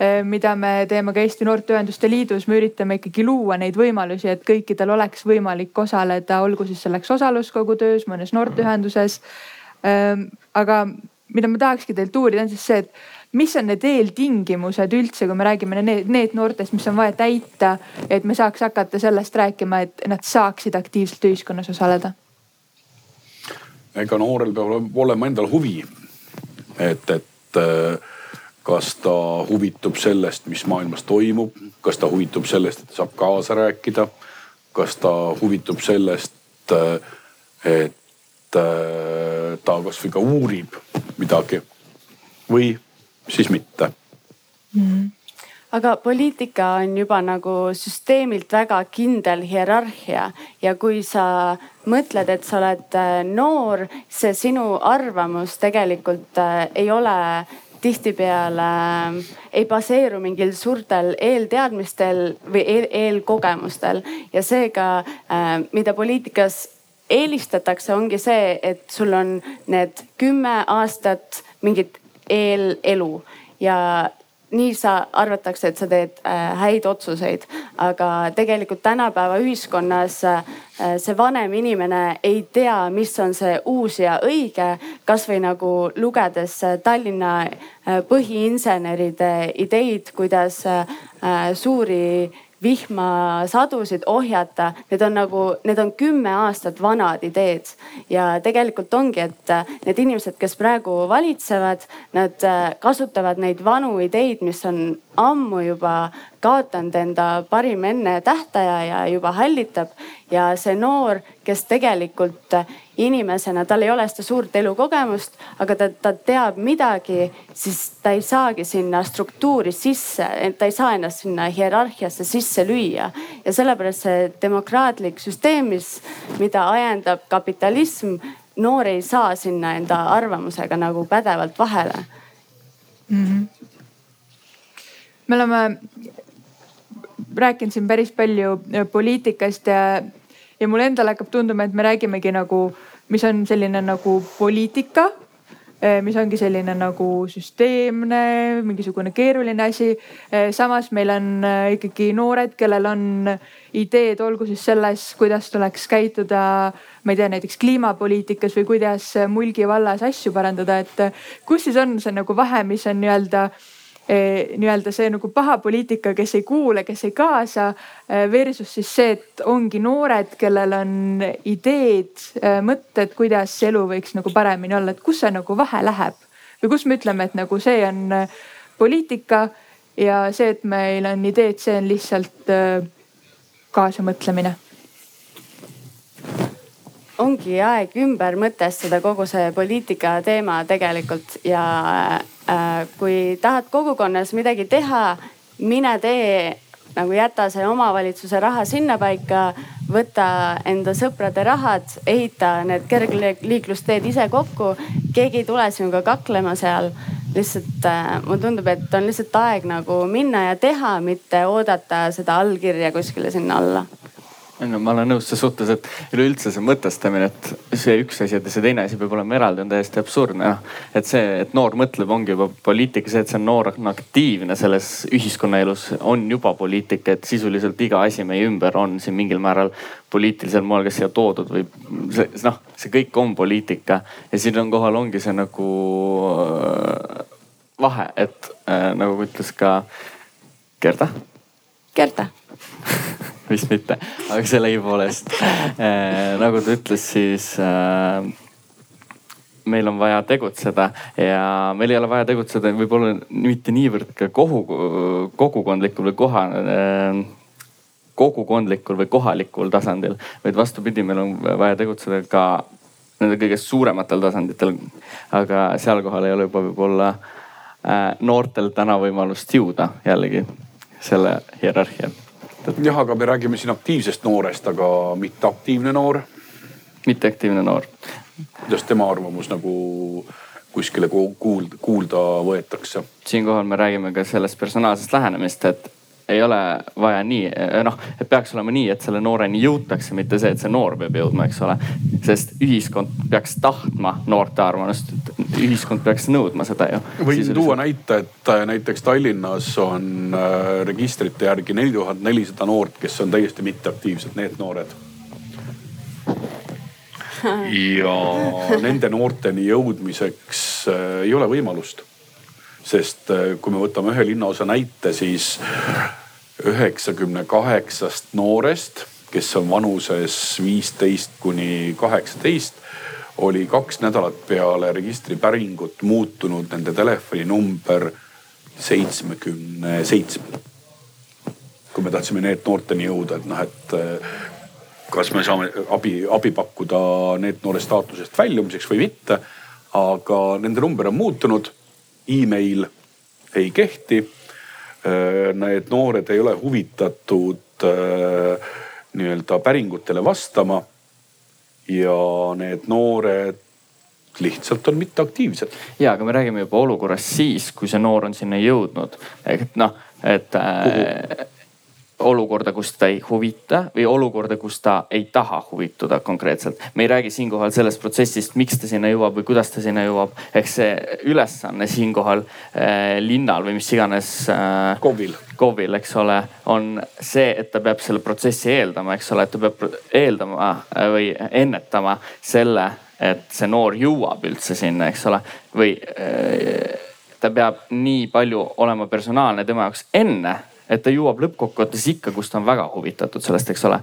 eh, mida me teeme ka Eesti Noorteühenduste Liidus, me üritame ikkagi luua neid võimalusi, et kõikidel oleks võimalik osaleda, olgu siis selleks osaluskogu töös, mõnes noorteühenduses. Ehm, aga mida ma tahakski teilt uurida, on siis see, et mis on need eeltingimused üldse, kui me räägime need, need noortest, mis on vaja täita, et me saaks hakata sellest rääkima, et nad saaksid aktiivselt ühiskonnas osaleda? ega noorel peab olema endal huvi. et, et äh, kas ta huvitub sellest, mis maailmas toimub, kas ta huvitub sellest, et saab kaasa rääkida, kas ta huvitub sellest, äh, et äh, ta kasvõi ka uurib midagi või siis mitte. Mm.. aga poliitika on juba nagu süsteemilt väga kindel hierarhia. Ja kui sa mõtled, et sa oled äh, noor, see sinu arvamus tegelikult äh, ei ole tihtipeale äh, ei baseeru mingil suurtel eelteadmistel või eel, eelkogemustel. Ja seega mida poliitikas eelistatakse, ongi see, et sul on need kümme aastat mingit eelelu ja nii sa arvatakse, et sa teed äh, häid otsuseid, aga tegelikult tänapäeva ühiskonnas äh, see vanem inimene ei tea, mis on see uus ja õige. kasvõi nagu lugedes Tallinna äh, põhiinseneride ideid, kuidas suuri vihmasadusid ohjata, need on nagu, need on kümme aastat vanad ideed. ja tegelikult ongi, et äh, need inimesed, kes praegu valitsevad, nad äh, kasutavad neid vanu ideid, mis on ammu juba kaotanud enda parim enne tähtaja ja juba hallitab. ja see noor, kes tegelikult inimesena, tal ei ole seda suurt elukogemust, aga ta, ta teab midagi, siis ta ei saagi sinna struktuuri sisse, ta ei saa ennast sinna hierarhiasse sisse lüüa. ja sellepärast see demokraatlik süsteem, mis, mida ajendab kapitalism, noor ei saa sinna enda arvamusega nagu pädevalt vahele mm. -hmm me oleme rääkinud siin päris palju äh, poliitikast ja, ja mulle endale hakkab tunduma, et me räägimegi nagu, mis on selline nagu poliitika äh, mis ongi selline nagu süsteemne, mingisugune keeruline asi. Äh, samas meil on ikkagi noored, kellel on ideed, olgu siis selles, kuidas tuleks käituda, ma ei tea, näiteks kliimapoliitikas või kuidas Mulgi vallas asju parandada, et kus siis on see nagu vahe, mis on nii-öelda nii-öelda see nagu paha poliitika, kes ei kuule, kes ei kaasa. Versus siis see, et ongi noored, kellel on ideed, mõtted, kuidas elu võiks nagu paremini olla, et kus see nagu vahe läheb või kus me ütleme, et nagu see on poliitika ja see, et meil on ideed, see on lihtsalt kaasamõtlemine ongi aeg ümber mõtestada kogu see poliitika teema tegelikult ja kui tahad kogukonnas midagi teha, mine tee nagu jäta see omavalitsuse raha sinnapaika, võta enda sõprade rahad, ehita need kergliiklusteed ise kokku. keegi ei tule sinuga kaklema seal. lihtsalt äh, mulle tundub, et on lihtsalt aeg nagu minna ja teha, mitte oodata seda allkirja kuskile sinna alla no ma olen nõus ses suhtes, et üleüldse see mõtestamine, et see üks asi ja see teine asi peab olema eraldi, on täiesti absurdne noh. et see, et noor mõtleb, ongi juba poliitika, see, et see on noor on aktiivne selles ühiskonnaelus, on juba poliitika, et sisuliselt iga asi meie ümber on siin mingil määral poliitilisel moel, kas siia toodud või see noh, see kõik on poliitika ja siin on kohal ongi see nagu äh, vahe, et äh, nagu ütles ka Gerda. Gerda vist mitte, aga sellegipoolest äh, nagu ta ütles, siis äh, meil on vaja tegutseda ja meil ei ole vaja tegutseda võib-olla mitte niivõrd ka kogu, kogukondlikul või koha äh, kogukondlikul või kohalikul tasandil, vaid vastupidi, meil on vaja tegutseda ka nende kõige suurematel tasanditel. aga seal kohal ei ole juba võib-olla äh, noortel täna võimalust jõuda jällegi selle hierarhia. Jah, aga me räägime siin aktiivsest noorest, aga mitteaktiivne noor. mitteaktiivne noor. kuidas tema arvamus nagu kuskile kuulda, kuulda võetakse? siinkohal me räägime ka sellest personaalsest lähenemist, et ei ole vaja nii, noh, et peaks olema nii, et selle nooreni jõutakse, mitte see, et see noor peab jõudma, eks ole. sest ühiskond peaks tahtma noorte arvamust, ühiskond peaks nõudma seda ju. võin tuua näite, et äh, näiteks Tallinnas on äh, registrite järgi neli tuhat nelisada noort, kes on täiesti mitteaktiivsed, need noored ja nende noorteni jõudmiseks äh, ei ole võimalust sest äh, kui me võtame ühe linnaosa näite, siis üheksakümne kaheksast noorest, kes on vanuses viisteist kuni kaheksateist, oli kaks nädalat peale registripäringut muutunud nende telefoninumber seitsmekümne seitsmele. kui me tahtsime NEET noorteni jõuda, et noh, et äh, kas me saame abi, abi pakkuda NEET noore staatusest väljumiseks või mitte. aga nende number on muutunud email ei kehti. Äh, need noored ei ole huvitatud äh, nii-öelda päringutele vastama. ja need noored lihtsalt on mitteaktiivsed. ja, aga me räägime juba olukorrast siis, kui see noor on sinna jõudnud. et noh, et äh, olukorda, kus ta ei huvita või olukorda, kus ta ei taha huvituda konkreetselt. me ei räägi siinkohal sellest protsessist, miks ta sinna jõuab või kuidas ta sinna jõuab. ehk see ülesanne siinkohal äh, linnal või mis iganes äh,. KOV-il. KOV-il, eks ole, on see, et ta peab selle protsessi eeldama, eks ole, et ta peab eeldama äh, või ennetama selle, et see noor jõuab üldse sinna, eks ole, või äh, ta peab nii palju olema personaalne tema jaoks enne et ta jõuab lõppkokkuvõttes ikka, kus ta on väga huvitatud sellest, eks ole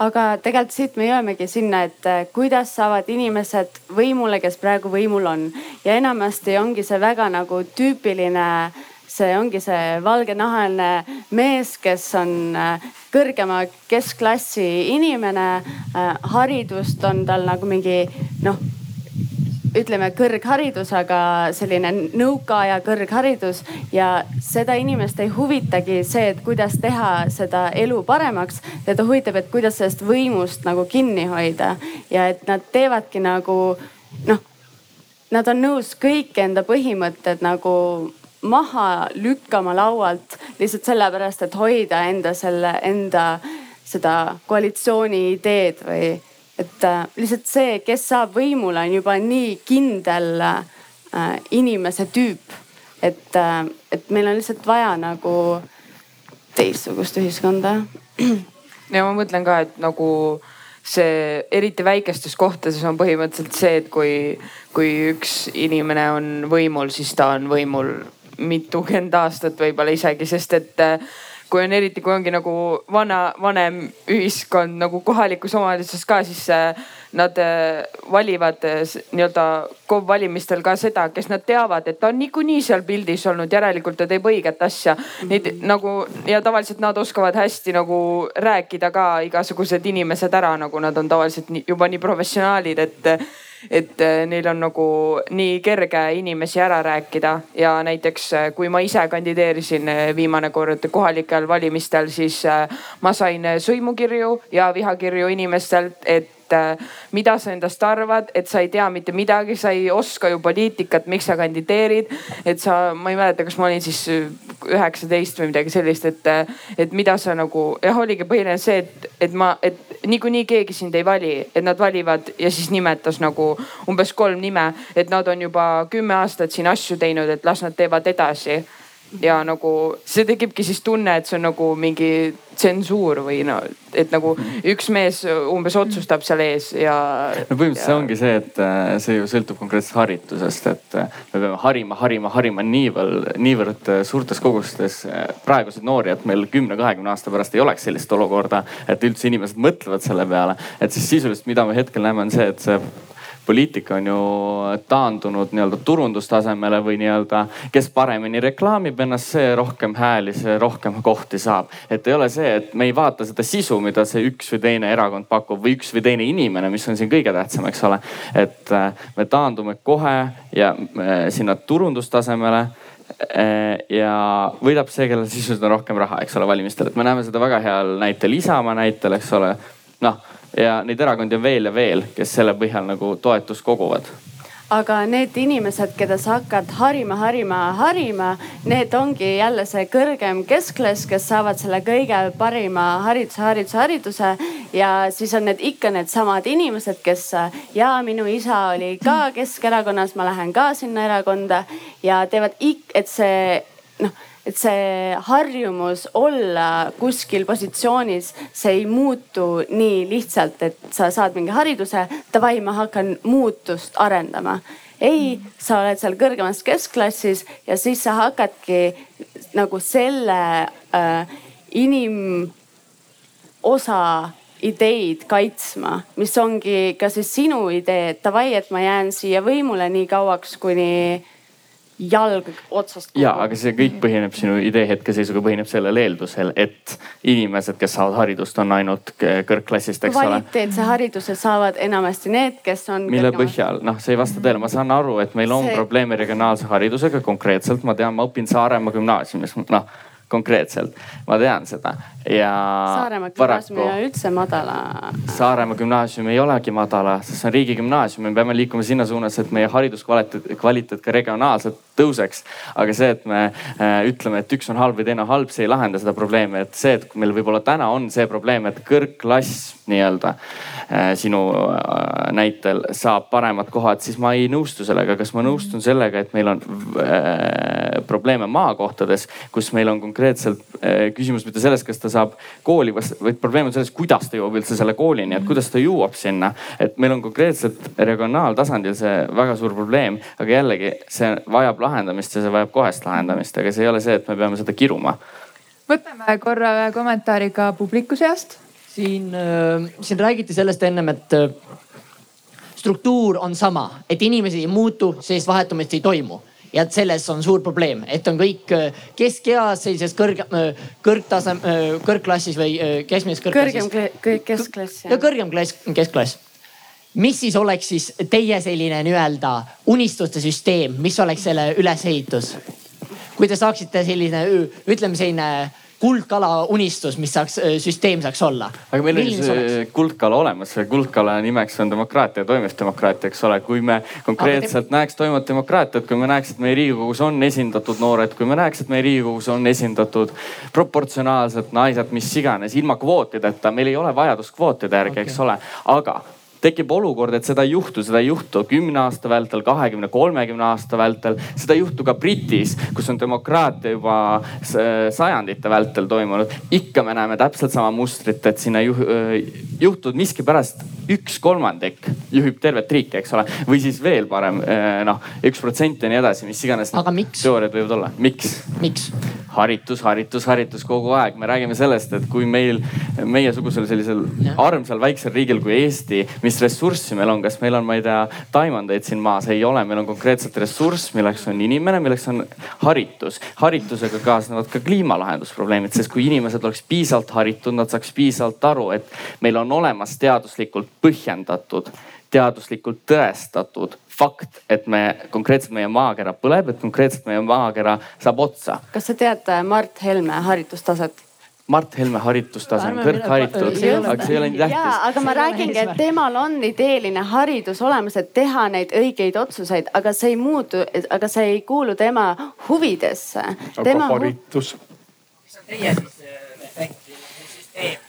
aga tegelikult siit me jõuamegi sinna, et eh, kuidas saavad inimesed võimule, kes praegu võimul on ja enamasti ongi see väga nagu tüüpiline see ongi see valgenahaline mees, kes on eh, kõrgema keskklassi inimene. Eh, haridust on tal nagu mingi noh ütleme kõrgharidus, aga selline nõukaaja kõrgharidus ja seda inimest ei huvitagi see, et kuidas teha seda elu paremaks. teda huvitab, et kuidas sellest võimust nagu kinni hoida ja et nad teevadki nagu noh, nad on nõus kõik enda põhimõtted nagu maha lükkama laualt lihtsalt sellepärast, et hoida enda selle enda seda koalitsiooni ideed või et äh, lihtsalt see, kes saab võimule, on juba nii kindel äh, inimese tüüp. et, äh, et meil on lihtsalt vaja nagu teistsugust ühiskonda. ja ma mõtlen ka, et nagu see eriti väikestes kohtades on põhimõtteliselt see, et kui, kui üks inimene on võimul, siis ta on võimul mitukümmend aastat võib-olla isegi, sest et kui on eriti, kui ongi nagu vana, vanem ühiskond nagu kohalikus omavalitsuses ka, siis äh, nad äh, valivad nii-öelda KOV valimistel ka seda, kes nad teavad, et ta on niikuinii seal pildis olnud, järelikult ta teeb õiget asja. Neid nagu ja tavaliselt nad oskavad hästi nagu rääkida ka igasugused inimesed ära, nagu nad on tavaliselt nii, juba nii professionaalid, et et äh, neil on nagu nii kerge inimesi ära rääkida ja näiteks äh, kui ma ise kandideerisin äh, viimane kord kohalikel valimistel, siis ma sain sõimukirju ja vihakirju inimestelt, et mida sa endast arvad, et sa ei tea mitte midagi, sa ei oska ju poliitikat, miks sa kandideerid. et sa, ma ei mäleta, kas ma olin siis üheksateist või midagi sellist, et, et mida sa nagu jah, oligi põhiline see, et, et ma, et niikuinii keegi sind ei vali, et nad valivad ja siis nimetas nagu umbes kolm nime, et nad on juba kümme aastat siin asju teinud, et las nad teevad edasi ja nagu see tekibki siis tunne, et see on nagu mingi tsensuur või no, et nagu üks mees umbes otsustab seal ees ja. no põhimõtteliselt ja... see ongi see, et äh, see ju sõltub konkreetsest haritusest, et äh, me peame harima, harima, harima niivõrd, niivõrd äh, suurtes kogustes praeguseid noori, et meil kümne, kahekümne aasta pärast ei oleks sellist olukorda, et üldse inimesed mõtlevad selle peale. et siis sisuliselt, mida me hetkel näeme, on see, et see poliitika on ju taandunud nii-öelda turundustasemele või nii-öelda, kes paremini reklaamib ennast, see rohkem hääli, see rohkem kohti saab. et ei ole see, et me ei vaata seda sisu, mida see üks või teine erakond pakub või üks või teine inimene, mis on siin kõige tähtsam, eks ole. et äh, me taandume kohe ja äh, sinna turundustasemele äh, ja võidab see, kellel sisuliselt on rohkem raha, eks ole, valimistel, et me näeme seda väga heal näitel, Isamaa näitel, eks ole. noh ja neid erakondi on veel ja veel, kes selle põhjal nagu toetust koguvad aga need inimesed, keda sa hakkad harima, harima, harima, need ongi jälle see kõrgem keskklass, kes saavad selle kõige parima hariduse, hariduse, hariduse. ja siis on need ikka needsamad inimesed, kes ja minu isa oli ka Keskerakonnas, ma lähen ka sinna erakonda ja teevad ik-, et see noh et see harjumus olla kuskil positsioonis, see ei muutu nii lihtsalt, et sa saad mingi hariduse, davai, ma hakkan muutust arendama. ei, sa oled seal kõrgemas keskklassis ja siis sa hakkadki nagu selle äh, inimosa ideid kaitsma, mis ongi ka siis sinu idee, et davai, et ma jään siia võimule nii kauaks, kuni jalg otsast. ja, aga see kõik põhineb sinu idee hetkeseisuga põhineb sellel eeldusel, et inimesed, kes saavad haridust, on ainult kõrgklassist, eks ole. kvaliteetse hariduse saavad enamasti need, kes on. mille põhjal, noh, see ei vasta tõele, ma saan aru, et meil on see... probleeme regionaalse haridusega konkreetselt, ma tean, ma õpin Saaremaa gümnaasiumis, noh konkreetselt, ma tean seda ja. Saaremaa gümnaasium ei ole üldse madala. Saaremaa gümnaasium ei olegi madala, sest see on riigigümnaasium, me peame liikuma sinna suunas, et meie hariduskvaliteet, kvaliteet ka regionaalselt tõuseks. aga see, et me äh, ütleme, et üks on halb või teine on halb, see ei lahenda seda probleemi, et see, et meil võib-olla täna on see probleem, et kõrgklass nii-öelda sinu äh, näitel saab paremad kohad, siis ma ei nõustu sellega. kas ma nõustun sellega, et meil on äh, probleeme maakohtades, kus meil on konkreetselt äh, küsimus mitte selles, kas ta saab kooli, vaid probleem on selles, kuidas ta jõuab üldse selle koolini, et kuidas ta jõuab sinna. et meil on konkreetselt regionaaltasandil see väga suur probleem, aga jällegi see vajab lahendamist ja see vajab kohest lahendamist, aga see ei ole see, et me peame seda kiruma. võtame korra ühe kommentaari ka publiku seast. Siin, äh, siin räägiti sellest ennem, et äh, struktuur on sama, et inimesi ei muutu, sellist vahetumist ei toimu ja et selles on suur probleem, et on kõik äh, keskeas sellises kõrge, kõrgtaseme, kõrgklassis või keskmises kõrgklassis. kõrgem keskklass. ja kõrgem klass, keskklass mis siis oleks siis teie selline nii-öelda unistuste süsteem, mis oleks selle ülesehitus? kui te saaksite selline, ütleme selline kuldkala unistus, mis saaks, süsteem saaks olla. aga meil on see kuldkala olemas, kuldkala nimeks on demokraatia, toimiv demokraatia, eks ole. kui me konkreetselt te... näeks toimuvat demokraatiat, kui me näeks, et meie riigikogus on esindatud noored, kui me näeks, et meie riigikogus on esindatud proportsionaalselt naised, mis iganes, ilma kvootideta, meil ei ole vajadust kvootide järgi okay., eks ole. aga tekib olukord, et seda ei juhtu, seda ei juhtu kümne aasta vältel, kahekümne, kolmekümne aasta vältel. seda ei juhtu ka Britis, kus on demokraatia juba sajandite vältel toimunud. ikka me näeme täpselt sama mustrit, et sinna juh, juhtud miskipärast üks kolmandik juhib tervet riiki, eks ole. või siis veel parem noh, üks protsent ja nii edasi, mis iganes. teooriad võivad olla, miks? miks? haritus, haritus, haritus kogu aeg. me räägime sellest, et kui meil, meiesugusel sellisel ja. armsal väiksel riigil kui Eesti, mis ressurssi meil on, kas meil on, ma ei tea, taimandeid siin maas, ei ole, meil on konkreetselt ressurss, milleks on inimene, milleks on haritus. haritusega kaasnevad ka kliimalahendusprobleemid, sest kui inimesed oleks piisavalt haritud, nad saaks piisavalt aru, et meil on olemas teaduslikult põhjendatud teaduslikult tõestatud fakt, et me konkreetselt meie maakera põleb, et konkreetselt meie maakera saab otsa. kas sa tead äh, Mart Helme haridustaset? Mart Helme haritustase on kõrgharitud, aga see ei ole nii tähtis. aga ma räägingi, et temal on ideeline haridus olemas, et teha neid õigeid otsuseid, aga see ei muutu, aga see ei kuulu tema huvidesse. aga haritus huv...? mis on teie siis efekt, süsteem?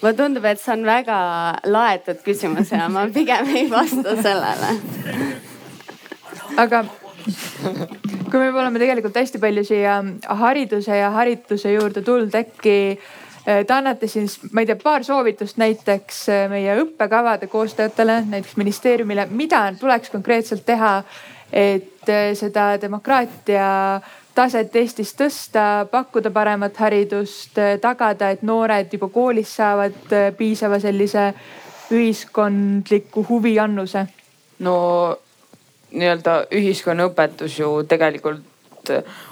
mulle tundub, et see on väga laetud küsimus ja ma pigem ei vasta sellele. aga kui me oleme tegelikult hästi palju siia hariduse ja harituse juurde tulnud, äkki eh, te annate siis, ma ei tea, paar soovitust näiteks eh, meie õppekavade koostajatele, näiteks ministeeriumile, mida tuleks konkreetselt teha, et eh, seda demokraatia taset Eestis tõsta, pakkuda paremat haridust, tagada, et noored juba koolis saavad piisava sellise ühiskondliku huviannuse? no nii-öelda ühiskonnaõpetus ju tegelikult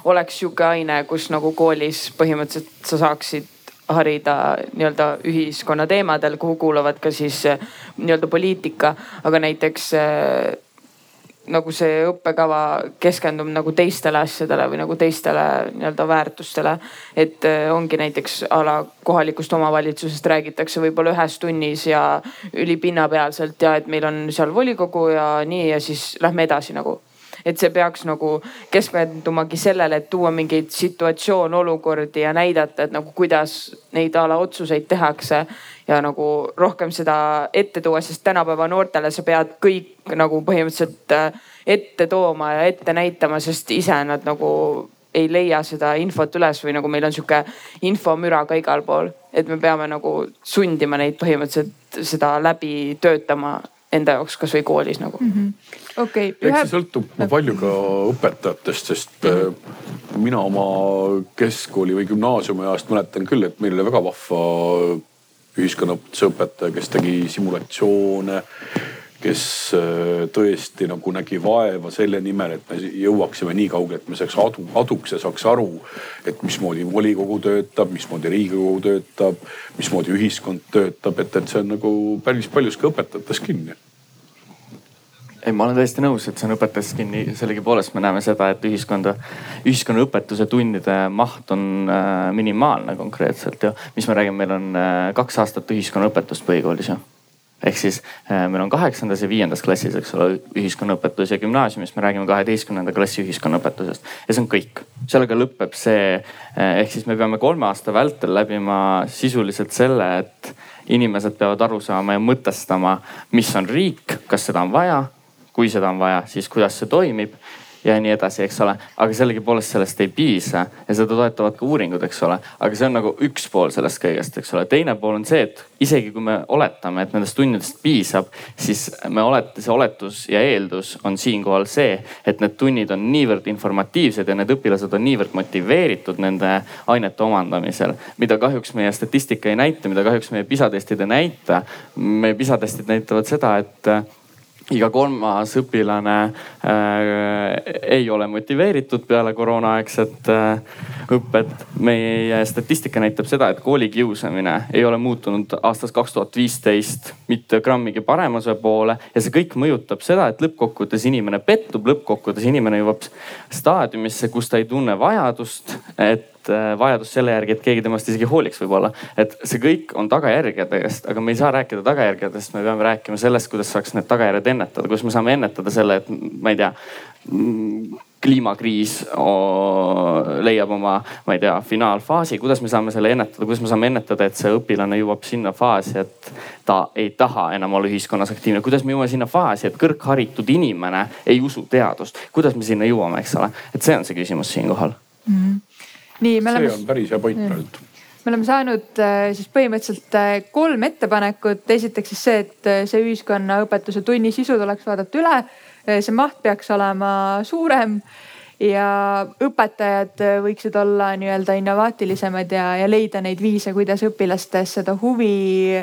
oleks sihuke aine, kus nagu koolis põhimõtteliselt sa saaksid harida nii-öelda ühiskonna teemadel, kuhu kuuluvad ka siis äh, nii-öelda poliitika, aga näiteks äh, nagu see õppekava keskendub nagu teistele asjadele või nagu teistele nii-öelda väärtustele. et äh, ongi näiteks a la kohalikust omavalitsusest räägitakse võib-olla ühes tunnis ja ülipinnapealselt ja et meil on seal volikogu ja nii ja siis lähme edasi nagu et see peaks nagu keskendumagi sellele, et tuua mingeid situatsioon, olukordi ja näidata, et nagu kuidas neid a la otsuseid tehakse ja nagu rohkem seda ette tuua, sest tänapäeva noortele sa pead kõik nagu põhimõtteliselt äh, ette tooma ja ette näitama, sest ise nad nagu ei leia seda infot üles või nagu meil on sihuke infomüra ka igal pool. et me peame nagu sundima neid põhimõtteliselt seda läbi töötama enda jaoks kasvõi koolis nagu mm. -hmm. okei okay,. eks see sõltub palju ka õpetajatest, sest äh, mina oma keskkooli või gümnaasiumi ajast mäletan küll, et meil oli väga vahva ühiskonnaõpetuse õpetaja, kes tegi simulatsioone, kes äh, tõesti nagu nägi vaeva selle nimel, et me jõuaksime nii kaugele, et me saaks adu, aduks ja saaks aru, et mismoodi volikogu töötab, mismoodi riigikogu töötab, mismoodi ühiskond töötab, et, et see on nagu päris paljus ka õpetajates kinni ei, ma olen täiesti nõus, et see on õpetajast kinni, sellegipoolest me näeme seda, et ühiskonda, ühiskonnaõpetuse tundide maht on äh, minimaalne konkreetselt ju. mis me räägime, meil on äh, kaks aastat ühiskonnaõpetust põhikoolis ju ehk siis äh, meil on kaheksandas ja viiendas klassis, eks ole, ühiskonnaõpetus ja gümnaasiumis me räägime kaheteistkümnenda klassi ühiskonnaõpetusest ja see on kõik. sellega lõpeb see, ehk siis me peame kolme aasta vältel läbima sisuliselt selle, et inimesed peavad aru saama ja mõtestama, mis on riik, kas seda on vaja kui seda on vaja, siis kuidas see toimib ja nii edasi, eks ole. aga sellegipoolest sellest ei piisa ja seda toetavad ka uuringud, eks ole. aga see on nagu üks pool sellest kõigest, eks ole. teine pool on see, et isegi kui me oletame, et nendest tundidest piisab, siis me olete, see oletus ja eeldus on siinkohal see, et need tunnid on niivõrd informatiivsed ja need õpilased on niivõrd motiveeritud nende ainete omandamisel. mida kahjuks meie statistika ei näita, mida kahjuks meie PISA testid ei näita. meie PISA testid näitavad seda, et iga kolmas õpilane äh, ei ole motiveeritud peale koroonaaegset äh, õpet. meie statistika näitab seda, et koolikiusamine ei ole muutunud aastast kaks tuhat viisteist mitte grammigi paremuse poole ja see kõik mõjutab seda, et lõppkokkuvõttes inimene pettub, lõppkokkuvõttes inimene jõuab staadiumisse, kus ta ei tunne vajadust, et vajadus selle järgi, et keegi temast isegi hooliks võib-olla. et see kõik on tagajärgedest, aga me ei saa rääkida tagajärgedest, me peame rääkima sellest, kuidas saaks need tagajärjed ennetada, kuidas me saame ennetada selle, et ma ei tea kliimakriis leiab oma, ma ei tea, finaalfaasi, kuidas me saame selle ennetada, kuidas me saame ennetada, et see õpilane jõuab sinna faasi, et ta ei taha enam olla ühiskonnas aktiivne, kuidas me jõuame sinna faasi, et kõrgharitud inimene ei usu teadust, kuidas me sinna jõuame, eks ole, et see on see küsimus siinkohal mm. -hmm. Nii, me oleme. see on päris hea point praegu me oleme saanud äh, siis põhimõtteliselt äh, kolm ettepanekut. esiteks siis see, et äh, see ühiskonnaõpetuse tunni sisu tuleks vaadata üle see maht peaks olema suurem ja õpetajad võiksid olla nii-öelda innovaatilisemad ja, ja leida neid viise, kuidas õpilastes seda huvi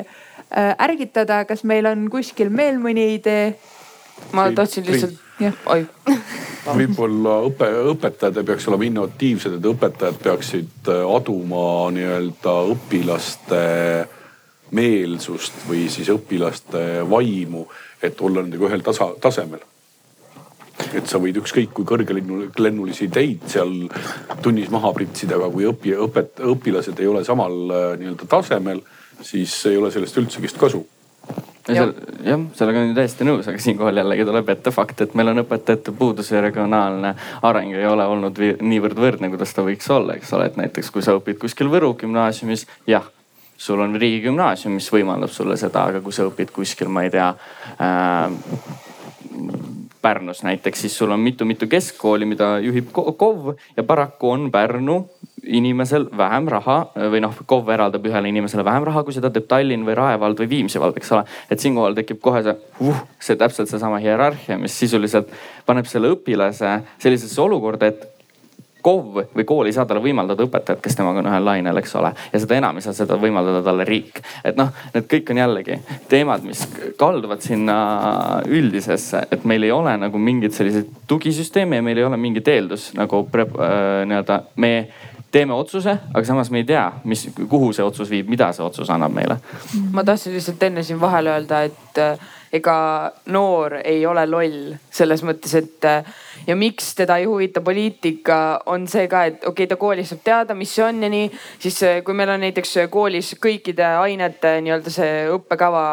ärgitada. kas meil on kuskil veel mõni idee? ma tahtsin lihtsalt, võib-olla õpe, õpetajad ei peaks olema innovatiivsed, et õpetajad peaksid eh, aduma nii-öelda õpilaste meelsust või siis õpilaste vaimu, et olla nendega ühel tasa, tasemel. Et sa võid ükskõik kui kõrgelennulisi ideid seal tunnis maha pritsida, aga kui õpi, õpet-, õpilased ei ole samal äh, nii-öelda tasemel, siis ei ole sellest üldse vist kasu jah, sellega olen täiesti nõus, aga siinkohal jällegi tuleb ette fakt, et meil on õpetajate puudus ja regionaalne areng ei ole olnud niivõrd võrdne, kuidas ta võiks olla, eks ole, et näiteks kui sa õpid kuskil Võru gümnaasiumis, jah sul on riigigümnaasium, mis võimaldab sulle seda, aga kui sa õpid kuskil, ma ei tea äh, Pärnus näiteks, siis sul on mitu-mitu keskkooli, mida juhib KOV ja paraku on Pärnu inimesel vähem raha või noh, KOV eraldab ühele inimesele vähem raha, kui seda teeb Tallinn või Rae vald või Viimsi vald, eks ole. et siinkohal tekib kohe see uh,, see täpselt seesama hierarhia, mis sisuliselt paneb selle õpilase sellisesse olukorda, et KOV või kool ei saa talle võimaldada õpetajat, kes temaga on ühel lainel, eks ole. ja seda enam ei saa seda võimaldada talle riik. et noh, need kõik on jällegi teemad, mis kalduvad sinna üldisesse, et meil ei ole nagu mingeid selliseid tugisüsteeme ja meil ei ole mingit eeldus nagu äh, nii-öelda me teeme otsuse, aga samas me ei tea, mis, kuhu see otsus viib, mida see otsus annab meile. ma tahtsin lihtsalt enne siin vahele öelda, et äh, ega noor ei ole loll selles mõttes, et äh, ja miks teda ei huvita poliitika, on see ka, et okei okay,, ta koolis saab teada, mis see on ja nii. siis eh, kui meil on näiteks koolis kõikide ainete nii-öelda see õppekava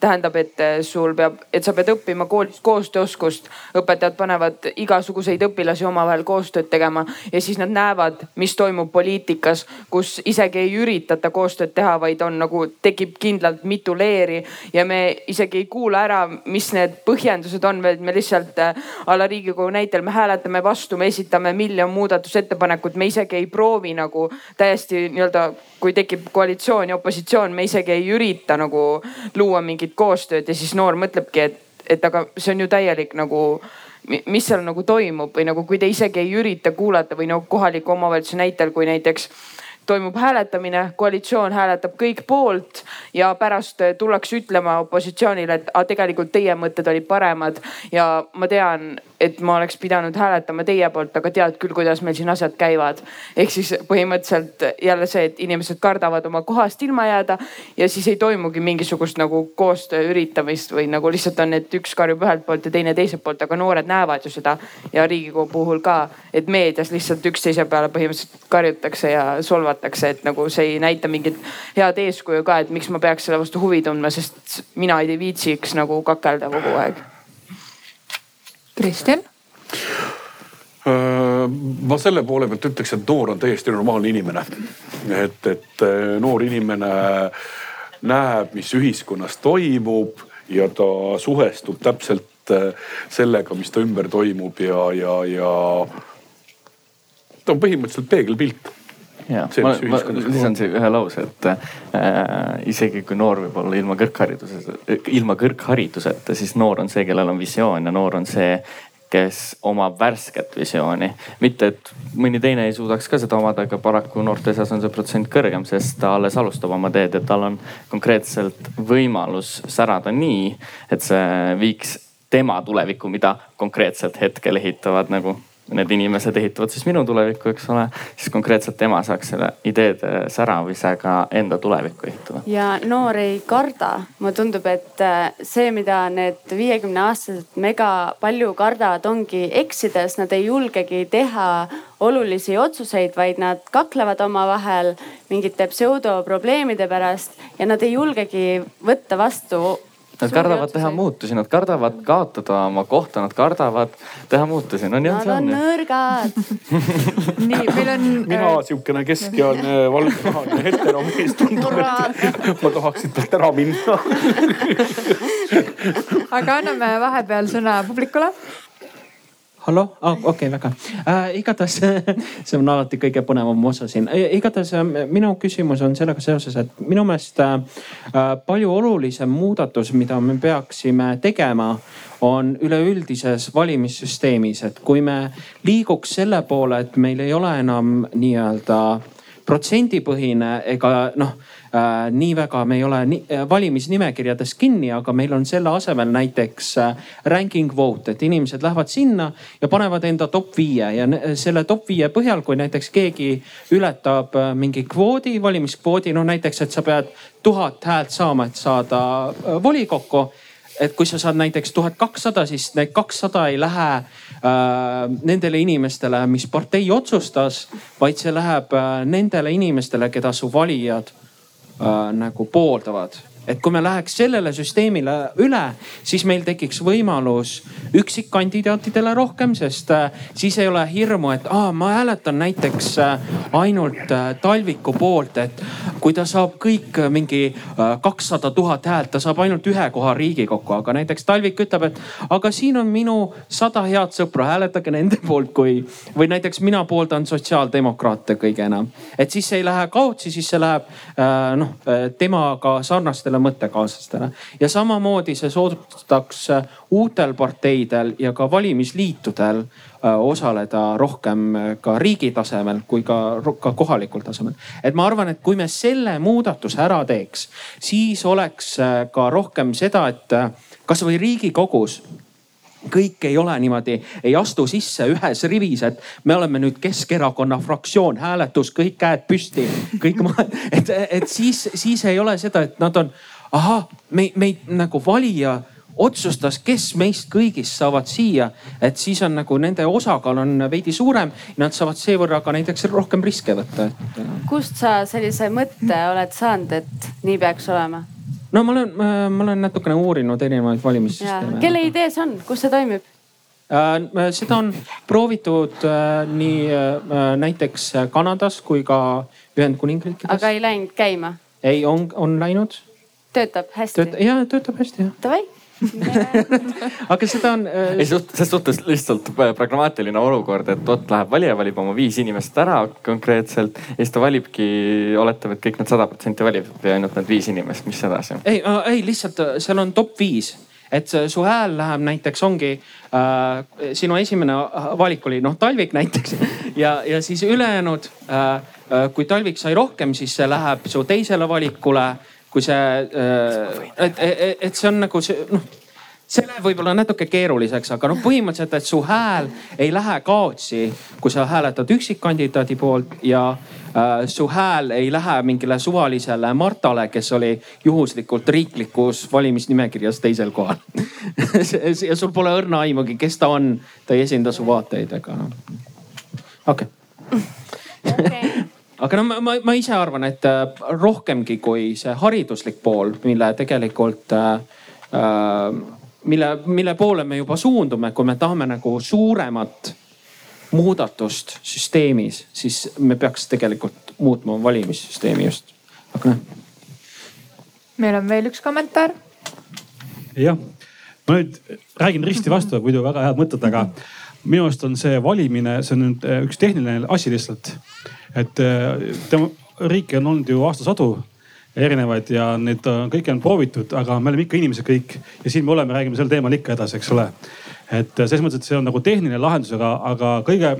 tähendab, et eh, sul peab, et sa pead õppima koolis koostööoskust. õpetajad panevad igasuguseid õpilasi omavahel koostööd tegema ja siis nad näevad, mis toimub poliitikas, kus isegi ei üritata koostööd teha, vaid on nagu tekib kindlalt mitu leeri ja me isegi ei kuula ära, mis need põhjendused on, vaid me lihtsalt a eh, la Riigikogu näitel hetkel me hääletame vastu, me esitame miljon muudatusettepanekut, me isegi ei proovi nagu täiesti nii-öelda, kui tekib koalitsioon ja opositsioon, me isegi ei ürita nagu luua mingit koostööd ja siis noor mõtlebki, et, et aga see on ju täielik nagu mis seal nagu toimub või nagu, kui te isegi ei ürita kuulata või nagu kohaliku omavalitsuse näitel, kui näiteks toimub hääletamine, koalitsioon hääletab kõik poolt ja pärast tullakse ütlema opositsioonile, et tegelikult teie mõtted olid paremad ja ma tean, et ma oleks pidanud hääletama teie poolt, aga tead küll, kuidas meil siin asjad käivad. ehk siis põhimõtteliselt jälle see, et inimesed kardavad oma kohast ilma jääda ja siis ei toimugi mingisugust nagu koostöö üritamist või nagu lihtsalt on, et üks karjub ühelt poolt ja teine teiselt poolt, aga noored näevad ju seda ja Riigikogu puhul ka, et meedias lihtsalt üksteise peale põhimõtteliselt karjutakse ja solvatakse et nagu see ei näita mingit head eeskuju ka, et miks ma peaks selle vastu huvi tundma, sest mina ei viitsiks nagu kakelda kogu aeg. Kristjan äh, ma selle poole pealt ütleks, et noor on täiesti normaalne inimene. et, et äh, noor inimene näeb, mis ühiskonnas toimub ja ta suhestub täpselt äh, sellega, mis ta ümber toimub ja, ja, ja ta on põhimõtteliselt peegelpilt ja ma, ma lisan siia ühe lause, et äh, isegi kui noor võib olla ilma kõrghariduseta, ilma kõrghariduseta, siis noor on see, kellel on visioon ja noor on see, kes omab värsket visiooni. mitte, et mõni teine ei suudaks ka seda omada, aga paraku noorte seas on see protsent kõrgem, sest ta alles alustab oma teed ja tal on konkreetselt võimalus särada nii, et see viiks tema tulevikku, mida konkreetselt hetkel ehitavad nagu need inimesed ehitavad siis minu tulevikku, eks ole. siis konkreetselt tema saaks selle ideede säravisega enda tulevikku ehitada. ja noor ei karda, mulle tundub, et äh, see, mida need viiekümne aastased mega palju kardavad, ongi eksides, nad ei julgegi teha olulisi otsuseid, vaid nad kaklevad omavahel mingite pseudoprobleemide pärast ja nad ei julgegi võtta vastu Nad kardavad teha muutusi, nad kardavad kaotada oma kohta, nad kardavad teha muutusi. no nii on Nad see on on ju. nõrgad. nii, meil on. mina sihukene keskealine valgenahaline heteromees tundub, et ma tahaks siit pealt ära minna. aga anname vahepeal sõna publikule. Hallo ah,, okei okay,, väga äh,. igatahes see on alati kõige põnevam osa siin äh,. igatahes äh, minu küsimus on sellega seoses, et minu meelest äh, palju olulisem muudatus, mida me peaksime tegema, on üleüldises valimissüsteemis, et kui me liiguks selle poole, et meil ei ole enam nii-öelda protsendipõhine ega noh äh,, nii väga me ei ole äh, valimisnimekirjades kinni, aga meil on selle asemel näiteks äh, ranking vote, et inimesed lähevad sinna ja panevad enda top viie ja selle top viie põhjal, kui näiteks keegi ületab äh, mingi kvoodi, valimiskvoodi, no näiteks, et sa pead tuhat häält saama, et saada äh, volikokku et kui sa saad näiteks tuhat kakssada, siis need kakssada ei lähe äh, nendele inimestele, mis partei otsustas, vaid see läheb äh, nendele inimestele, keda su valijad äh, nagu pooldavad et kui me läheks sellele süsteemile üle, siis meil tekiks võimalus üksikkandidaatidele rohkem, sest äh, siis ei ole hirmu, et aa, ma hääletan näiteks äh, ainult äh, Talviku poolt, et kui ta saab kõik mingi kakssada tuhat häält, ta saab ainult ühe koha Riigikokku, aga näiteks Talvik ütleb, et aga siin on minu sada head sõpra, hääletage nende poolt, kui või näiteks mina pooldan sotsiaaldemokraate kõige enam. et siis ei lähe kaotsi, siis see läheb äh, noh temaga sarnastele mõttekaaslastele ja samamoodi see soodustaks äh, uutel parteidel ja ka valimisliitudel äh, osaleda rohkem äh, ka riigi tasemel kui ka, ka kohalikul tasemel. et ma arvan, et kui me selle muudatuse ära teeks, siis oleks ka rohkem seda, et kasvõi Riigikogus kõik ei ole niimoodi, ei astu sisse ühes rivis, et me oleme nüüd Keskerakonna fraktsioon, hääletus, kõik käed püsti, kõik ma, et, et siis, siis ei ole seda, et nad on, ahah, me, meid nagu valija otsustas, kes meist kõigist saavad siia, et siis on nagu nende osakaal on veidi suurem. Nad saavad seevõrra ka näiteks rohkem riske võtta. kust sa sellise mõtte oled saanud, et nii peaks olema? No ma olen, ma olen natukene uurinud erinevaid valimissüsteeme. kelle idee see on, kus see toimib? Äh, seda on proovitud äh, nii äh, näiteks Kanadas kui ka Ühendkuningriikides. aga ei läinud käima? ei, on, on läinud. töötab hästi Tööt,? ja töötab hästi jah. Davai aga seda on äh.... ei ses suhtes lihtsalt pragmaatiline olukord, et vot läheb valija, valib oma viis inimest ära konkreetselt ja siis ta valibki, oletame, et kõik need sada protsenti valib ja ainult need viis inimest, mis edasi? ei, ei lihtsalt seal on top viis. Et su hääl läheb näiteks ongi äh,, sinu esimene valik oli noh Talvik näiteks. Ja, ja siis ülejäänud äh,, kui Talvik sai rohkem, siis see läheb su teisele valikule, kui see äh,, et, et, et see on nagu see noh see läheb võib-olla natuke keeruliseks, aga noh, põhimõtteliselt, et su hääl ei lähe kaotsi, kui sa hääletad üksikkandidaadi poolt ja äh, su hääl ei lähe mingile suvalisele Martale, kes oli juhuslikult riiklikus valimisnimekirjas teisel kohal ja sul pole õrna aimugi, kes ta on, ta ei esinda su vaateid ega noh. okei okay. Aga no ma, ma, ma ise arvan, et äh, rohkemgi kui see hariduslik pool, mille tegelikult äh, äh, mille, mille poole me juba suundume, kui me tahame nagu suuremat muudatust süsteemis, siis me peaks tegelikult muutma valimissüsteemi just. aga noh. meil on veel üks kommentaar. jah, ma nüüd räägin risti vastu, muidu väga head mõtted, aga minu arust on see valimine, see on nüüd üks tehniline asi lihtsalt. et tema, riiki on olnud ju aastasadu erinevaid ja need kõiki on proovitud, aga me oleme ikka inimesed kõik ja siin me oleme, räägime sel teemal ikka edasi, eks ole. et selles mõttes, et see on nagu tehniline lahendus, aga, aga kõige,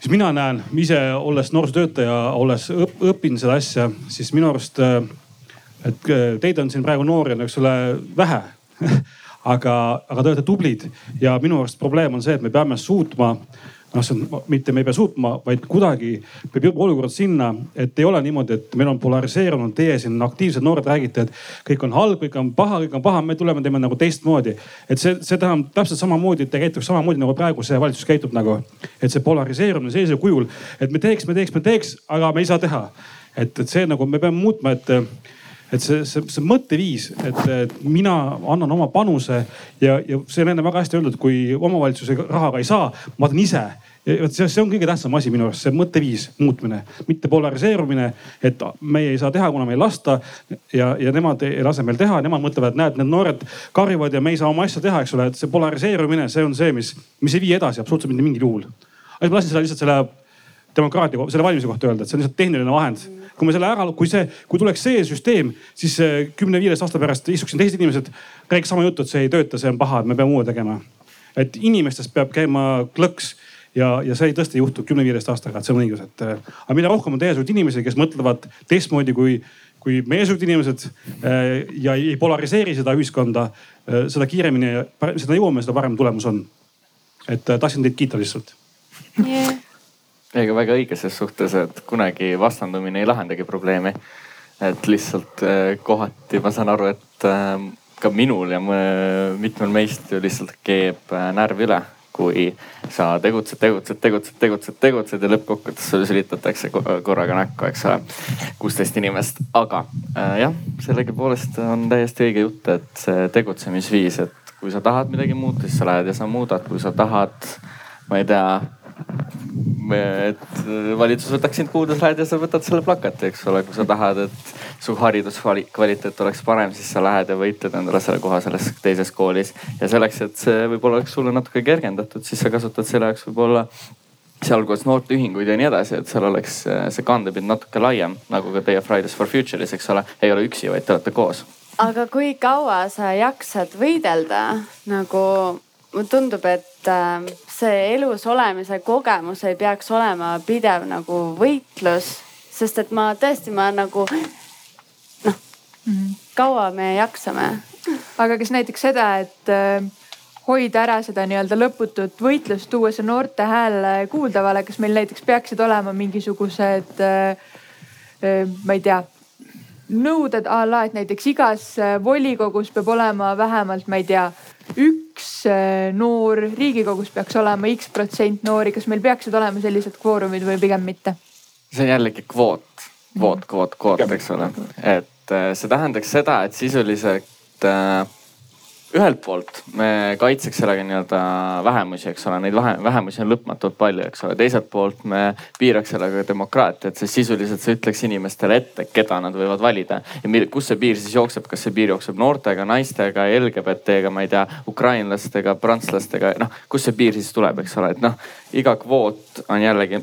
mis mina näen ise olles noorsootöötaja, olles õp, õppinud seda asja, siis minu arust, et teid on siin praegu noori on, eks ole, vähe aga, aga te olete tublid ja minu arust probleem on see, et me peame suutma noh, see on mitte me ei pea suutma, vaid kuidagi peab jõudma olukord sinna, et ei ole niimoodi, et meil on polariseerunud, teie siin aktiivsed noored räägite, et kõik on halb, kõik on paha, kõik on paha, me tuleme, teeme nagu teistmoodi. et see, see tähendab täpselt samamoodi, et te käituks samamoodi nagu praegu see valitsus käitub nagu. et see polariseerumine sellisel kujul, et me teeks, me teeks, me teeks, aga me ei saa teha. et, et see nagu me peame muutma, et et see, see, see mõtteviis, et, et mina annan oma panuse ja, ja see on enne väga hästi öeldud, kui omavalitsuse rahaga ei saa, ma teen ise vot see, see on kõige tähtsam asi minu arust, see mõtteviis muutmine, mitte polariseerumine, et meie ei saa teha, kuna me ei lasta ja, ja nemad ei lase meil teha, nemad mõtlevad, näed, need noored karjuvad ja me ei saa oma asja teha, eks ole, et see polariseerumine, see on see, mis, mis ei vii edasi absoluutselt mitte mingil juhul. ma tahtsin seda lihtsalt selle demokraatia, selle valimise kohta öelda, et see on lihtsalt tehniline vahend. kui me selle ära, kui see, kui tuleks see süsteem, siis kümne-viieteist aasta pärast istuksid teised inimesed, räägiks sama juttu, et see ei tööta, see on paha, et me peame uue tegema. et inimestest peab käima klõks ja, ja see tõesti ei juhtu kümne-viieteist aastaga, et see on õigus, et äh, aga mida rohkem on teiesuguseid inimesi, kes mõtlevad teistmoodi kui, kui meiesugused inimesed äh, ja ei polariseeri seda ühiskonda, seda kiiremini seda jõuame, seda parem tulemus on. et tahtsin teid kiita lihtsalt yeah.. Ega väga õige ses suhtes, et kunagi vastandumine ei lahendagi probleemi. et lihtsalt kohati ma saan aru, et ka minul ja mitmel meist ju lihtsalt keeb närv üle kui sa tegutsed, tegutsed, tegutsed, tegutsed, tegutsed ja lõppkokkuvõttes sulle sülitatakse korraga näkku, eks ole. kuusteist inimest, aga äh, jah, sellegipoolest on täiesti õige jutt, et see tegutsemisviis, et kui sa tahad midagi muuta, siis sa lähed ja sa muudad, kui sa tahad, ma ei tea et valitsus võtaks sind kuulda, lähed ja sa võtad selle plakati, eks ole, kui sa tahad, et su hariduskvaliteet oleks parem, siis sa lähed ja võitled endale selle koha selles teises koolis. ja selleks, et see võib-olla oleks sulle natuke kergendatud, siis sa kasutad selle jaoks võib-olla sealhulgas noorteühinguid ja nii edasi, et seal oleks see kandepind natuke laiem, nagu ka teie Fridays for Future'is, eks ole, ei ole üksi, vaid te olete koos. aga kui kaua sa jaksad võidelda nagu mulle tundub, et äh, see elus olemise kogemus ei peaks olema pidev nagu võitlus, sest et ma tõesti, ma nagu noh mm -hmm., kaua me jaksame. aga kas näiteks seda, et äh, hoida ära seda nii-öelda lõputut võitlust, tuua see noorte hääl kuuldavale, kas meil näiteks peaksid olema mingisugused äh,, äh, ma ei tea nõuded a la, et näiteks igas volikogus peab olema vähemalt, ma ei tea, üks äh, noor, riigikogus peaks olema X protsent noori, kas meil peaksid olema sellised kvoorumid või pigem mitte? see on jällegi kvoot, kvoot, kvoot, kvoot, eks ole, et äh, see tähendaks seda, et sisuliselt äh, ühelt poolt me kaitseks sellega nii-öelda vähemusi, eks ole, neid vähemusi on lõpmatult palju, eks ole. teiselt poolt me piiraks sellega demokraatiat, sest sisuliselt see ütleks inimestele ette, keda nad võivad valida. ja kus see piir siis jookseb, kas see piir jookseb noortega, naistega, LGBT-ga, ma ei tea, ukrainlastega, prantslastega, noh, kust see piir siis tuleb, eks ole, et noh, iga kvoot on jällegi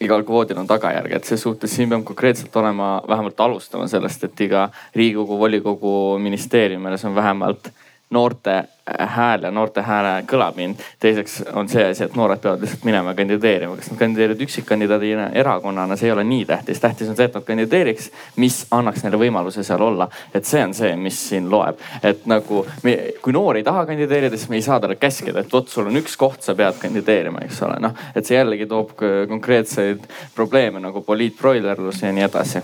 igal kvoodil on tagajärg, et ses suhtes siin peab konkreetselt olema, vähemalt alustama sellest, et iga riigikogu, volikogu, ministeeriumil see on vähemalt noorte hääl ja noorte hääle kõlapind. teiseks on see asi, et noored peavad lihtsalt minema kandideerima, kas nad kandideerivad üksikkandidaadina, erakonnana, see ei ole nii tähtis. tähtis on see, et nad kandideeriks, mis annaks neile võimaluse seal olla. et see on see, mis siin loeb, et nagu me, kui noor ei taha kandideerida, siis me ei saa talle käskida, et vot sul on üks koht, sa pead kandideerima, eks ole, noh. et see jällegi toob konkreetseid probleeme nagu poliitbroilerlus ja nii edasi.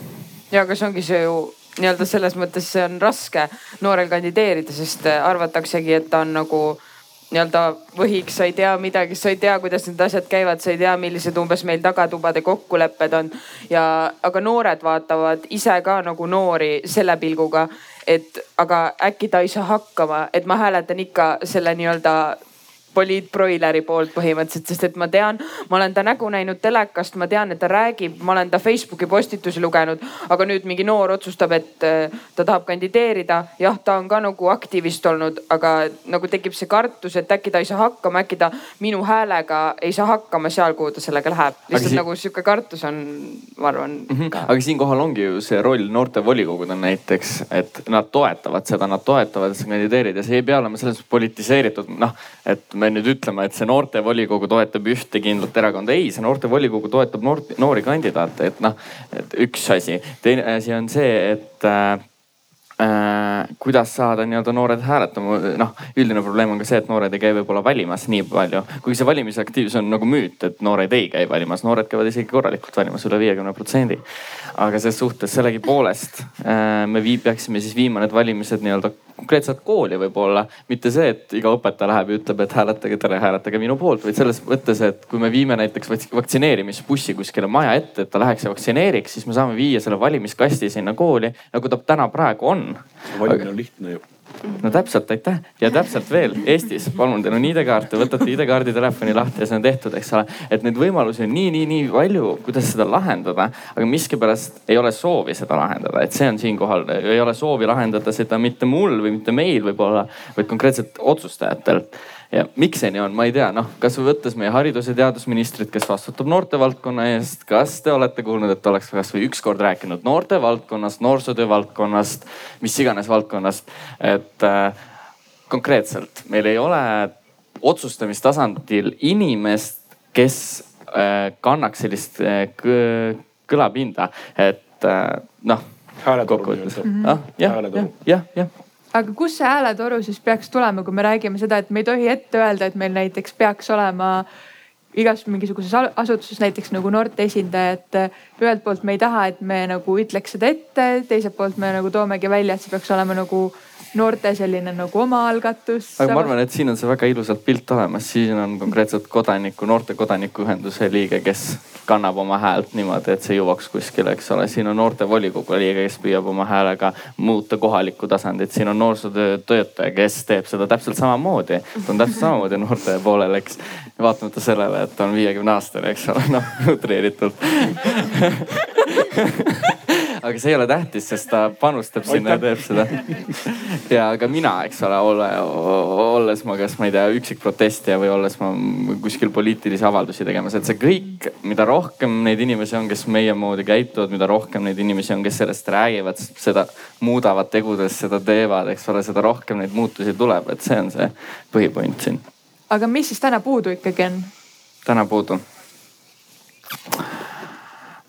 ja aga see ongi see ju nii-öelda selles mõttes on raske noorel kandideerida, sest äh, arvataksegi, et ta on nagu nii-öelda võhiks, sa ei tea midagi, sa ei tea, kuidas need asjad käivad, sa ei tea, millised umbes meil tagatubade kokkulepped on. ja, aga noored vaatavad ise ka nagu noori selle pilguga, et aga äkki ta ei saa hakkama, et ma hääletan ikka selle nii-öelda poliitbroileri poolt põhimõtteliselt, sest et ma tean, ma olen ta nägu näinud telekast, ma tean, et ta räägib, ma olen ta Facebooki postitusi lugenud. aga nüüd mingi noor otsustab, et äh, ta tahab kandideerida. jah, ta on ka nagu aktivist olnud, aga nagu tekib see kartus, et äkki ta ei saa hakkama, äkki ta minu häälega ei saa hakkama seal, kuhu ta sellega läheb. lihtsalt siin... nagu sihuke kartus on, ma arvan mm. -hmm. aga siinkohal ongi ju see roll noortevolikogudel näiteks, et nad toetavad seda, nad toetavad, et sa kandideerid ja see ei pea olema selles mõttes politiseeritud, noh, et me me nüüd ütlema, et see noortevolikogu toetab ühte kindlat erakonda. ei, see noortevolikogu toetab noort, noori kandidaate, et noh, et üks asi. teine asi on see, et äh, äh, kuidas saada nii-öelda noored hääletama. noh, üldine probleem on ka see, et noored ei käi võib-olla valimas nii palju, kuigi see valimisaktiivsus on nagu müüt, et noored ei käi valimas, noored käivad isegi korralikult valimas üle viiekümne protsendi. Aga ses suhtes sellegipoolest äh, me vii, peaksime siis viima need valimised nii-öelda konkreetselt kooli võib-olla, mitte see, et iga õpetaja läheb ja ütleb, et hääletage tere, hääletage minu poolt, vaid selles mõttes, et kui me viime näiteks vaktsineerimisbussi kuskile maja ette, et ta läheks ja vaktsineeriks, siis me saame viia selle valimiskasti sinna kooli, nagu ta täna praegu on. valimine on lihtne ju no täpselt, aitäh. Ja täpselt veel Eestis, palun, teil on ID-kaart, te võtate ID-kaardi telefoni lahti ja see on tehtud, eks ole. et neid võimalusi on nii, nii, nii palju, kuidas seda lahendada, aga miskipärast ei ole soovi seda lahendada, et see on siinkohal, ei ole soovi lahendada seda mitte mul või mitte meil võib-olla, vaid konkreetselt otsustajatel ja miks see nii on, ma ei tea, noh, kasvõi võttes meie haridus- ja teadusministrit, kes vastutab noortevaldkonna eest. kas te olete kuulnud, et oleks kasvõi ükskord rääkinud noortevaldkonnast, noorsootöö valdkonnast, mis iganes valdkonnast, et äh, konkreetselt meil ei ole otsustamistasandil inimest, kes äh, kannaks sellist äh, kõlapinda, et äh, noh. hääletoru nii-öelda. ah, jah, jah, jah, jah aga kus see hääletoru siis peaks tulema, kui me räägime seda, et me ei tohi ette öelda, et meil näiteks peaks olema igas mingisuguses asutuses näiteks nagu noorte esindaja, et ühelt poolt me ei taha, et me nagu ütleks seda ette, teiselt poolt me nagu toomegi välja, et see peaks olema nagu noorte selline nagu omaalgatus. aga ma arvan, et siin on see väga ilusalt pilt olemas, siin on konkreetselt kodaniku, noorte kodanikuühenduse liige, kes kannab oma häält niimoodi, et see jõuaks kuskile, eks ole. siin on noortevolikogu liige, kes püüab oma häälega muuta kohalikku tasandit. siin on noorsootöö töötaja, kes teeb seda täpselt samamoodi. ta on täpselt samamoodi noorte poolel, eks. vaatamata sellele, et ta on viiekümne aastane, eks ole, noh utreeritult aga see ei ole tähtis, sest ta panustab sinna ja teeb seda. ja ka mina, eks ole, ole, olles ma kas ma ei tea, üksik protestija või olles ma kuskil poliitilisi avaldusi tegemas, et see kõik, mida rohkem neid inimesi on, kes meie moodi käituvad, mida rohkem neid inimesi on, kes sellest räägivad, seda muudavad tegudes, seda teevad, eks ole, seda rohkem neid muutusi tuleb, et see on see põhipoint siin. aga mis siis täna puudu ikkagi on? Täna puudu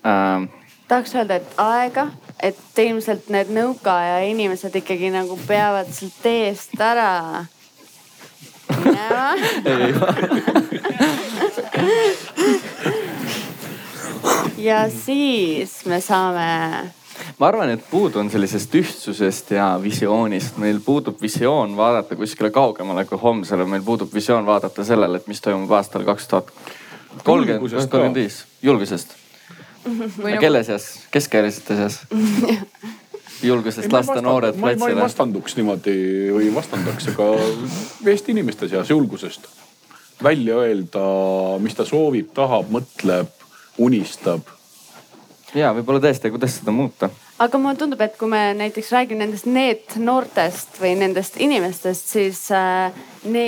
ähm tahaks öelda, et aega, et ilmselt need nõukaaja inimesed ikkagi nagu peavad sealt teest ära minema ja siis me saame. Ma arvan, et puudu on sellisest ühtsusest ja visioonist. meil puudub visioon vaadata kuskile kaugemale kui homsele, meil puudub visioon vaadata sellele, et mis toimub aastal kaks tuhat kolmkümmend, kolmkümmend viis, julgusest. Nagu... kelle seas, keskealisete seas? Julgusest lasta noored platsile? ma ei vastanduks niimoodi või vastandaks, aga Eesti inimeste seas julgusest. Välja öelda, mis ta soovib, tahab, mõtleb, unistab. ja võib-olla tõesti, kuidas seda muuta aga mulle tundub, et kui me näiteks räägime nendest NEET-noortest või nendest inimestest, siis äh, ne,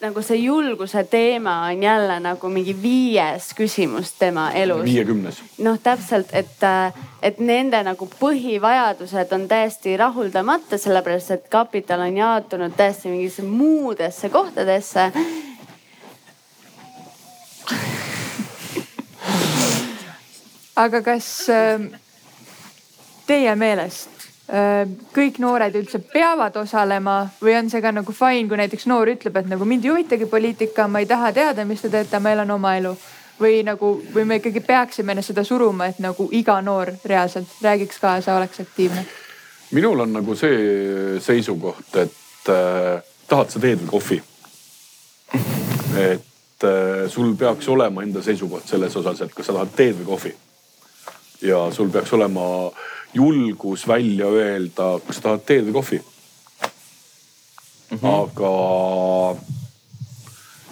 nagu see julguse teema on jälle nagu mingi viies küsimus tema elus. viiekümnes. noh, täpselt, et, äh, et nende nagu põhivajadused on täiesti rahuldamata, sellepärast et kapital on jaotunud täiesti mingisse muudesse kohtadesse aga kas äh, teie meelest kõik noored üldse peavad osalema või on see ka nagu fine, kui näiteks noor ütleb, et nagu mind ei huvitagi poliitika, ma ei taha teada, mis te teete, ma elan oma elu. või nagu, või me ikkagi peaksime seda suruma, et nagu iga noor reaalselt räägiks kaasa, oleks aktiivne? minul on nagu see seisukoht, et äh, tahad sa teed või kohvi? et äh, sul peaks olema enda seisukoht selles osas, et kas sa tahad teed või kohvi. Ja sul peaks olema julgus välja öelda, kas sa tahad teed või kohvi mm. -hmm. aga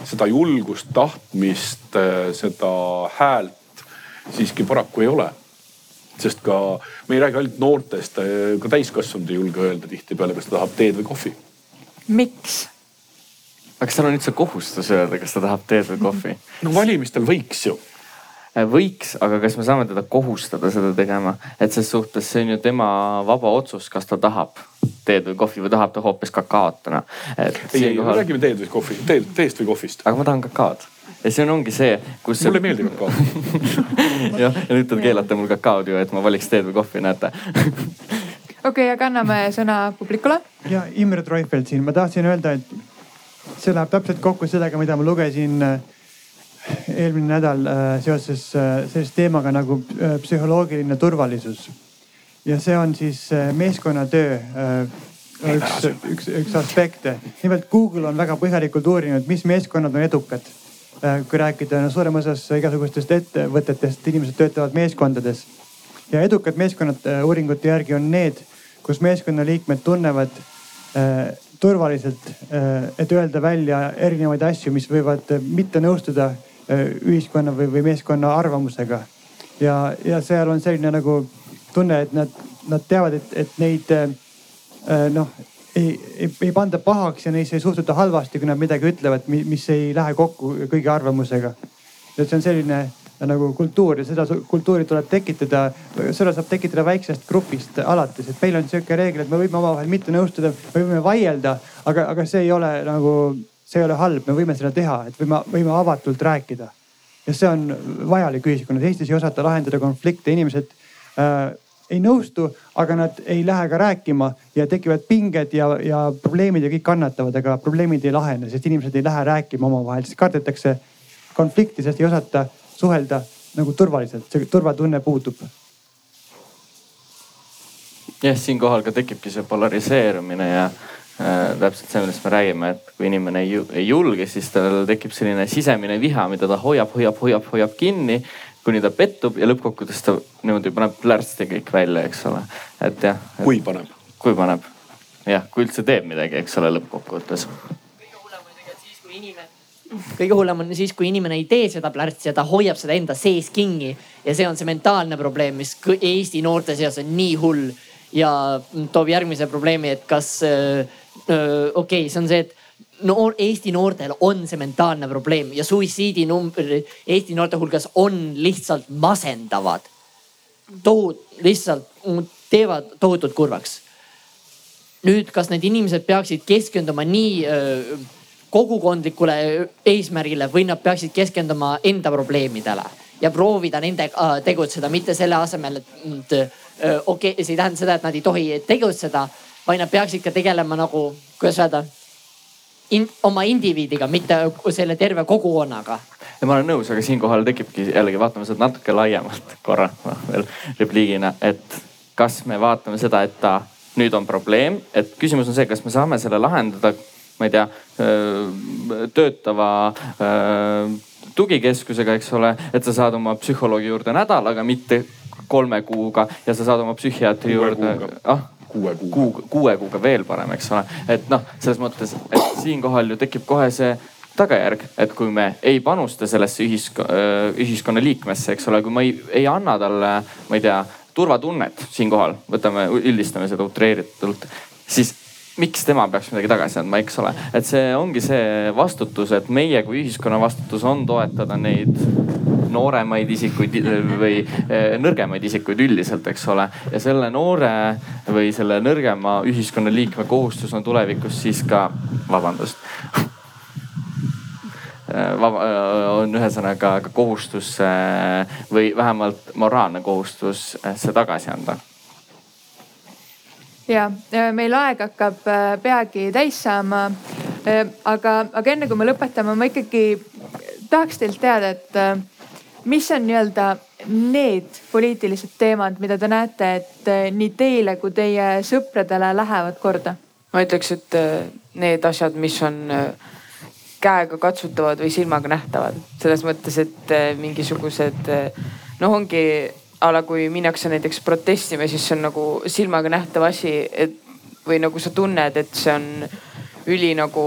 seda julgust, tahtmist, seda häält siiski paraku ei ole. sest ka me ei räägi ainult noortest, ka täiskasvanud ei julge öelda tihtipeale, kas ta tahab teed või kohvi. miks? aga kas tal on üldse kohustus öelda, kas ta tahab teed või kohvi? no valimistel võiks ju võiks, aga kas me saame teda kohustada seda tegema, et ses suhtes see on ju tema vaba otsus, kas ta tahab teed või kohvi või tahab ta hoopis kakaot täna. ei, ei kohal..., räägime teed või kohvi, teed, teest või kohvist. aga ma tahan kakaod ja see on, ongi see, kus. mulle ei meeldi kakao jah, ja nüüd te keelate mul kakaod ju, et ma valiks teed või kohvi, näete okei okay,, aga anname sõna publikule. ja Imre Treufeld siin, ma tahtsin öelda, et see läheb täpselt kokku sellega, mida ma lugesin äh, eelmine nädal äh, seoses äh, sellise teemaga nagu psühholoogiline turvalisus. ja see on siis meeskonnatöö üks, üks, üks aspekte. nimelt Google on väga põhjalikult uurinud, mis meeskonnad on edukad. kui rääkida no, suurem osas igasugustest ettevõtetest, inimesed töötavad meeskondades ja edukad meeskonnad uuringute järgi on need, kus meeskonnaliikmed tunnevad äh, turvaliselt äh,, et öelda välja erinevaid asju, mis võivad mitte nõustuda äh, ühiskonna või, või meeskonna arvamusega. ja, ja seal on selline nagu tunne, et nad, nad teavad, et, et neid noh ei, ei, ei panda pahaks ja neisse ei suhtuta halvasti, kui nad midagi ütlevad, mis ei lähe kokku kõigi arvamusega. et see on selline nagu kultuur ja seda kultuuri tuleb tekitada, seda saab tekitada väiksest grupist alates, et meil on sihuke reegel, et me võime omavahel mitte nõustuda, me võime vaielda, aga, aga see ei ole nagu, see ei ole halb, me võime seda teha, et võime, võime avatult rääkida. ja see on vajalik ühiskonnas, Eestis ei osata lahendada konflikte, inimesed äh, ei nõustu, aga nad ei lähe ka rääkima ja tekivad pinged ja, ja probleemid ja kõik kannatavad, aga probleemid ei lahene, sest inimesed ei lähe rääkima omavahel, sest kardetakse konflikti, sest ei osata suhelda nagu turvaliselt, see turvatunne puudub. jah, siinkohal ka tekibki see polariseerumine ja täpselt see, millest me räägime, et kui inimene ei, ei julge, siis tal tekib selline sisemine viha, mida ta hoiab, hoiab, hoiab, hoiab kinni kuni ta pettub ja lõppkokkuvõttes ta niimoodi paneb plärtsti kõik välja, eks ole. et jah kui paneb? kui paneb, jah, kui üldse teeb midagi, eks ole, lõppkokkuvõttes. kõige hullem on tegelikult siis, kui inimene kõige hullem on siis, kui inimene ei tee seda plärtsi ja ta hoiab seda enda sees kinni ja see on see mentaalne probleem, mis Eesti noorte seas on nii hull ja toob järgmise probleemi, et kas äh, okei okay,, see on see, et noor, Eesti noortel on see mentaalne probleem ja suitsiidinumber Eesti noorte hulgas on lihtsalt masendavad. tohut-, lihtsalt teevad tohutult kurvaks. nüüd, kas need inimesed peaksid keskenduma nii öö, kogukondlikule eesmärgile või nad peaksid keskenduma enda probleemidele ja proovida nendega tegutseda, mitte selle asemel, et okei okay,, see ei tähenda seda, et nad ei tohi tegutseda, vaid nad peaksid ka tegelema nagu, kuidas öelda in,, oma indiviidiga, mitte selle terve kogukonnaga. ja ma olen nõus, aga siinkohal tekibki jällegi vaatame seda natuke laiemalt korra veel repliigina, et kas me vaatame seda, et ta nüüd on probleem, et küsimus on see, kas me saame selle lahendada ma ei tea, töötava tugikeskusega, eks ole, et sa saad oma psühholoogi juurde nädalaga, mitte kolme kuuga ja sa saad oma psühhiaatri juurde. ah, kuue kuuga Kuu,. kuue kuuga veel parem, eks ole, et noh, selles mõttes, et siinkohal ju tekib kohe see tagajärg, et kui me ei panusta sellesse ühisk-, ühiskonna liikmesse, eks ole, kui ma ei, ei anna talle, ma ei tea, turvatunnet siinkohal, võtame, üldistame seda utreeritult, siis miks tema peaks midagi tagasi andma, eks ole. et see ongi see vastutus, et meie kui ühiskonna vastutus on toetada neid nooremaid isikuid või eh, nõrgemaid isikuid üldiselt, eks ole. ja selle noore või selle nõrgema ühiskonnaliikme kohustus on tulevikus siis ka, vabandust eh, vaba, eh, on ühesõnaga ka kohustus või vähemalt moraalne kohustus see tagasi anda ja meil aeg hakkab äh, peagi täis saama. Äh, aga, aga enne kui me lõpetame, ma ikkagi tahaks teilt teada, et äh, mis on nii-öelda need poliitilised teemad, mida te näete, et nii teile kui teie sõpradele lähevad korda? ma ütleks, et need asjad, mis on käega katsutavad või silmaga nähtavad, selles mõttes, et mingisugused noh, ongi a la kui minnakse näiteks protestima, siis see on nagu silmaga nähtav asi, et või nagu sa tunned, et see on üli nagu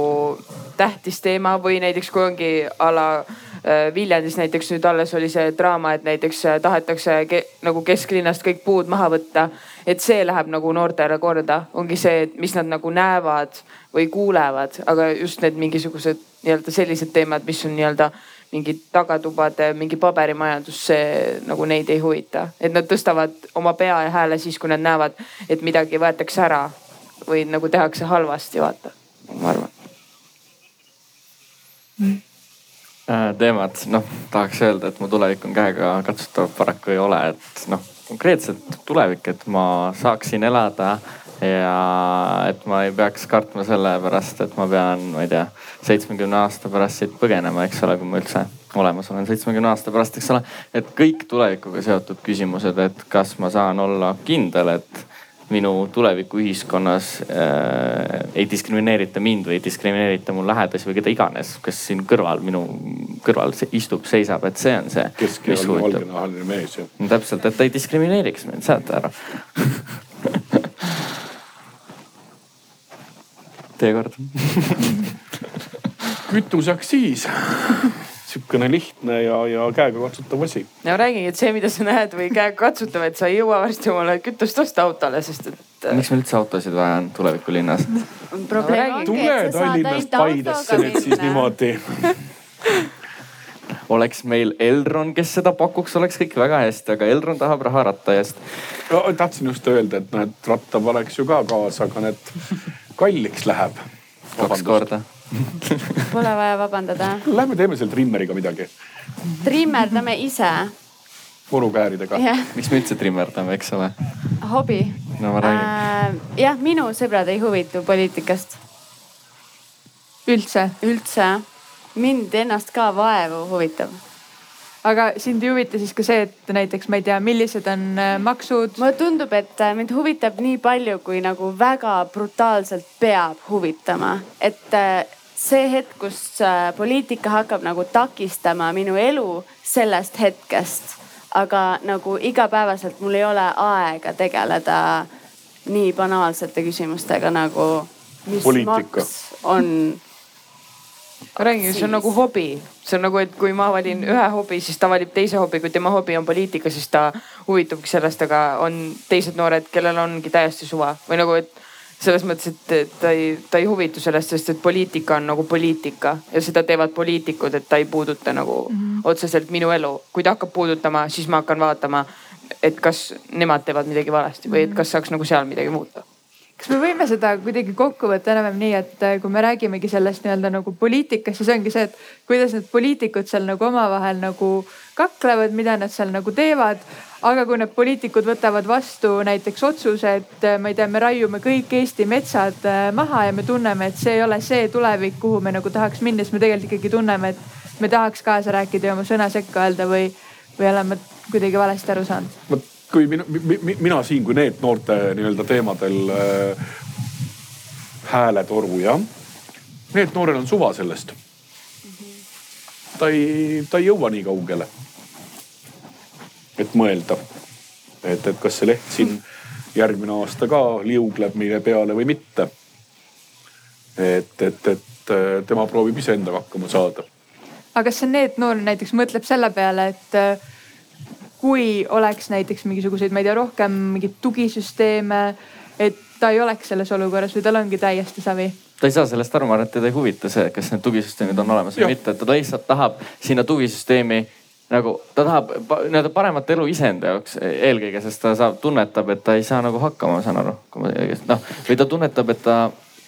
tähtis teema või näiteks kui ongi a la äh, Viljandis näiteks nüüd alles oli see draama, et näiteks äh, tahetakse ke, nagu kesklinnast kõik puud maha võtta. et see läheb nagu noortele korda, ongi see, et mis nad nagu näevad või kuulevad, aga just need mingisugused nii-öelda sellised teemad, mis on nii-öelda mingi tagatubade mingi paberimajandus, see nagu neid ei huvita, et nad tõstavad oma pea ja hääle siis, kui nad näevad, et midagi võetakse ära või nagu tehakse halvasti, vaata, ma arvan. Mm.. teemad, noh tahaks öelda, et mu tulevik on käega katsutav, paraku ei ole, et noh konkreetselt tulevik, et ma saaksin elada ja et ma ei peaks kartma selle pärast, et ma pean, ma ei tea, seitsmekümne aasta pärast siit põgenema, eks ole, kui ma üldse olemas olen seitsmekümne aasta pärast, eks ole. et kõik tulevikuga seotud küsimused, et kas ma saan olla kindel, et minu tuleviku ühiskonnas äh, ei diskrimineerita mind või ei diskrimineerita mu lähedasi või keda iganes, kes siin kõrval, minu kõrval istub, seisab, et see on see. keskealine valgenahaline mees ja. No täpselt, et ta ei diskrimineeriks mind, saate aru Teie kord kütuseaktsiis, sihukene lihtne ja, ja käegakatsutav asi. no räägigi, et see, mida sa näed või käega katsutav, et sa ei jõua varsti omale kütust osta autole, sest et. miks meil üldse autosid vaja on tulevikulinnas? probleem ongi, tule et sa saad Tallinnast ainult Paidesse autoga nüüd siis minna. niimoodi. oleks meil Elron, kes seda pakuks, oleks kõik väga hästi, aga Elron tahab raha ratta eest. no tahtsin just öelda, et näed, ratta paneks ju ka kaasa, aga need kalliks läheb. kaks korda. Pole vaja vabandada. Lähme teeme seal trimmeriga midagi, trimmerdame ise. murukääridega. jah, miks me üldse trimmerdame, eks ole? hobi. no ma räägin Äh, jah, minu sõbrad ei huvitu poliitikast. üldse? üldse. Mind ennast ka vaevu huvitab. aga sind ei huvita siis ka see, et näiteks ma ei tea, millised on äh, maksud? mulle tundub, et äh, mind huvitab nii palju, kui nagu väga brutaalselt peab huvitama, et äh, see hetk, kus poliitika hakkab nagu takistama minu elu sellest hetkest, aga nagu igapäevaselt mul ei ole aega tegeleda nii banaalsete küsimustega nagu, mis Poliitika. maks on ma räägin, see on nagu hobi, see on nagu, et kui ma valin ühe hobi, siis ta valib teise hobi, kui tema hobi on poliitika, siis ta huvitubki sellest, aga on teised noored, kellel ongi täiesti suva. Või nagu, et selles mõttes, et ta ei, ta ei huvitu sellest, sest et poliitika on nagu poliitika. Ja seda teevad poliitikud, et ta ei puuduta nagu mm -hmm. otseselt minu elu. kui ta hakkab puudutama, siis ma hakkan vaatama, et kas nemad teevad midagi valesti või et kas saaks nagu seal midagi muuta kas me võime seda kuidagi kokku võtta enam-vähem nii, et äh, kui me räägimegi sellest nii-öelda nagu poliitikast, siis ongi see, et kuidas need poliitikud seal nagu omavahel nagu kaklevad, mida nad seal nagu teevad. aga kui need poliitikud võtavad vastu näiteks otsuse, et äh, ma ei tea, me raiume kõik Eesti metsad äh, maha ja me tunneme, et see ei ole see tulevik, kuhu me nagu tahaks minna, siis me tegelikult ikkagi tunneme, et me tahaks kaasa rääkida ja oma sõna sekka öelda või, või olen ma kuidagi valesti aru saanud? vot kui mina, mina siin kui need noorte nii-öelda teemadel äh, hääletoru jah. Need noorel on suva sellest. ta ei, ta ei jõua nii kaugele. et mõelda, et, et kas see leht siin järgmine aasta ka liugleb meile peale või mitte. et, et, et äh, tema proovib iseendaga hakkama saada. aga kas see NEET-noor näiteks mõtleb selle peale, et äh, kui oleks näiteks mingisuguseid, ma ei tea, rohkem mingeid tugisüsteeme, et ta ei oleks selles olukorras või tal ongi täiesti savi? ta ei saa sellest aru, ma arvan, et teda ei huvita see, kas need tugisüsteemid on olemas või mitte, ta lihtsalt tahab sinna tugisüsteemi nagu, ta tahab nii-öelda paremat elu iseenda jaoks eelkõige, sest ta saab, tunnetab, et ta ei saa nagu hakkama, ma saan aru, kui ma õigesti, noh või ta tunnetab, et ta.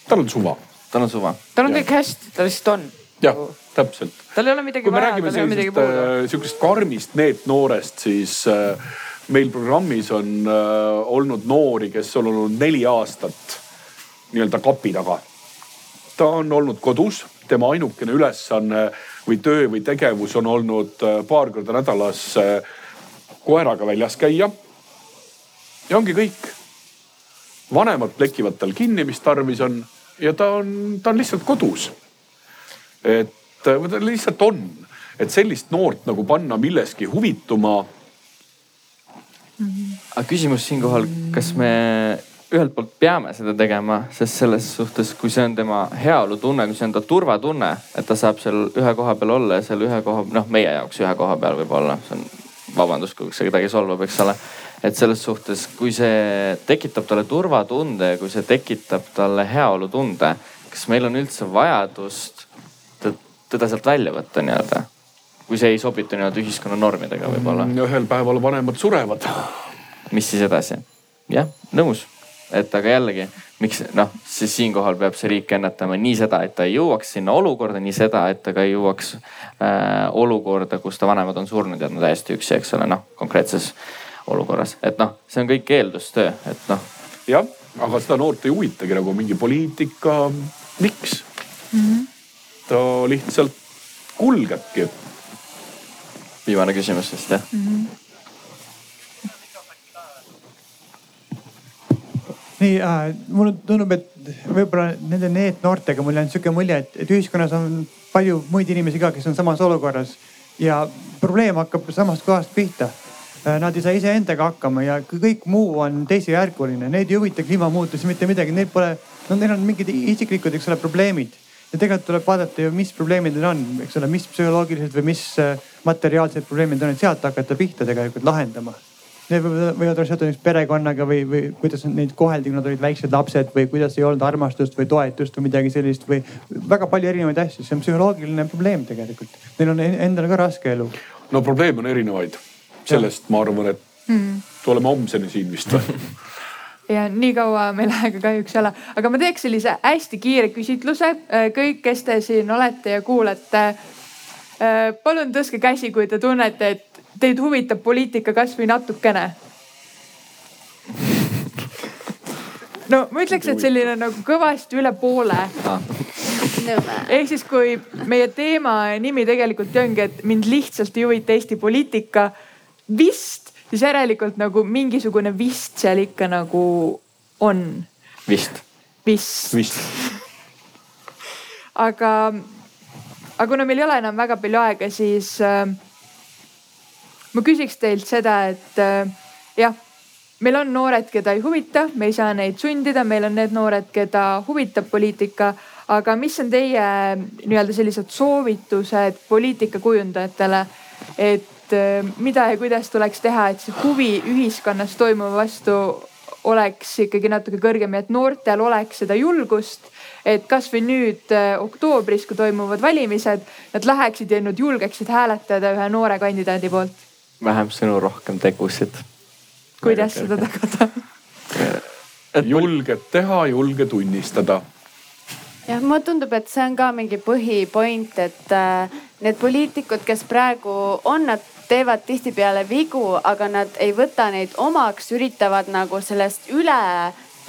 tal on suva. tal on suva. tal on kõik hästi, ta lihtsalt on. jah, täpselt. tal ei ole midagi kui vaja, tal ei ole midagi puudu äh, sihukesest karmist NEET-noorest, siis äh, meil programmis on äh, olnud noori, kes on olnud neli aastat nii-öelda kapi taga. ta on olnud kodus, tema ainukene ülesanne või töö või tegevus on olnud äh, paar korda nädalas äh, koeraga väljas käia. ja ongi kõik. vanemad plekivad tal kinni, mis tarvis on ja ta on, ta on lihtsalt kodus et või ta lihtsalt on, et sellist noort nagu panna milleski huvituma. aga küsimus siinkohal, kas me ühelt poolt peame seda tegema, sest selles suhtes, kui see on tema heaolutunne, kui see on ta turvatunne, et ta saab seal ühe koha peal olla ja seal ühe koha, noh, meie jaoks ühe koha peal võib-olla, see on vabandust, kui see kedagi solvab, eks ole. et selles suhtes, kui see tekitab talle turvatunde, kui see tekitab talle heaolutunde, kas meil on üldse vajadust tõ- teda sealt välja võtta nii-öelda? kui see ei sobitu nii-öelda ühiskonna normidega võib-olla. ühel päeval vanemad surevad. mis siis edasi? jah, nõus, et aga jällegi, miks noh, siis siinkohal peab see riik ennetama nii seda, et ta ei jõuaks sinna olukorda, nii seda, et ta ka ei jõuaks äh, olukorda, kus ta vanemad on surnud ja ta on täiesti üksi, eks ole, noh konkreetses olukorras, et noh, see on kõik eeldustöö, et noh. jah, aga seda noort ei huvitagi nagu mingi poliitika, miks mm? -hmm. Ta lihtsalt kulgebki. viimane küsimus vist jah mm? -hmm. nii äh,, mulle tundub, et võib-olla nende NEET-noortega mul on sihuke mulje, et, et ühiskonnas on palju muid inimesi ka, kes on samas olukorras ja probleem hakkab samast kohast pihta. Äh, nad ei saa iseendaga hakkama ja kõik muu on teisejärguline, neid ei huvita kliimamuutus mitte midagi, neil pole, no neil on mingid isiklikud, eks ole, probleemid. Ja tegelikult tuleb vaadata ju, mis probleemid neil on, eks ole, mis psühholoogilised või mis äh, materiaalsed probleemid on, et sealt hakata pihta tegelikult lahendama Need võivad, võivad olla seotud näiteks perekonnaga või, või kuidas neid koheldi, kui nad olid väiksed lapsed või kuidas ei olnud armastust või toetust või midagi sellist või väga palju erinevaid asju, see on psühholoogiline probleem tegelikult. Neil on endal ka raske elu. no probleeme on erinevaid. sellest ja. ma arvan, et mm. oleme homseni siin vist või ja nii kaua meil aega kahjuks ei ole, aga ma teeks sellise hästi kiire küsitluse. kõik, kes te siin olete ja kuulate. palun tõstke käsi, kui te tunnete, et teid huvitab poliitika kasvõi natukene? no ma ütleks, et selline nagu kõvasti üle poole. ehk siis, kui meie teema nimi tegelikult ongi, et mind lihtsalt ei huvita Eesti poliitika vist, siis järelikult nagu mingisugune vist seal ikka nagu on. vist. vist. vist. aga, aga kuna meil ei ole enam väga palju aega, siis äh, ma küsiks teilt seda, et äh, jah, meil on noored, keda ei huvita, me ei saa neid sundida, meil on need noored, keda huvitab poliitika. aga mis on teie nii-öelda sellised soovitused poliitikakujundajatele, et äh, mida ja kuidas tuleks teha, et see huvi ühiskonnas toimuva vastu oleks ikkagi natuke kõrgem ja et noortel oleks seda julgust et kasvõi nüüd äh, oktoobris, kui toimuvad valimised, nad läheksid ja nad julgeksid hääletada ühe noore kandidaadi poolt vähem sõnu, rohkem tegusid. kuidas seda tagada? et julged teha, julge tunnistada. jah, mulle tundub, et see on ka mingi põhipoint, et äh, need poliitikud, kes praegu on, nad teevad tihtipeale vigu, aga nad ei võta neid omaks, üritavad nagu sellest üle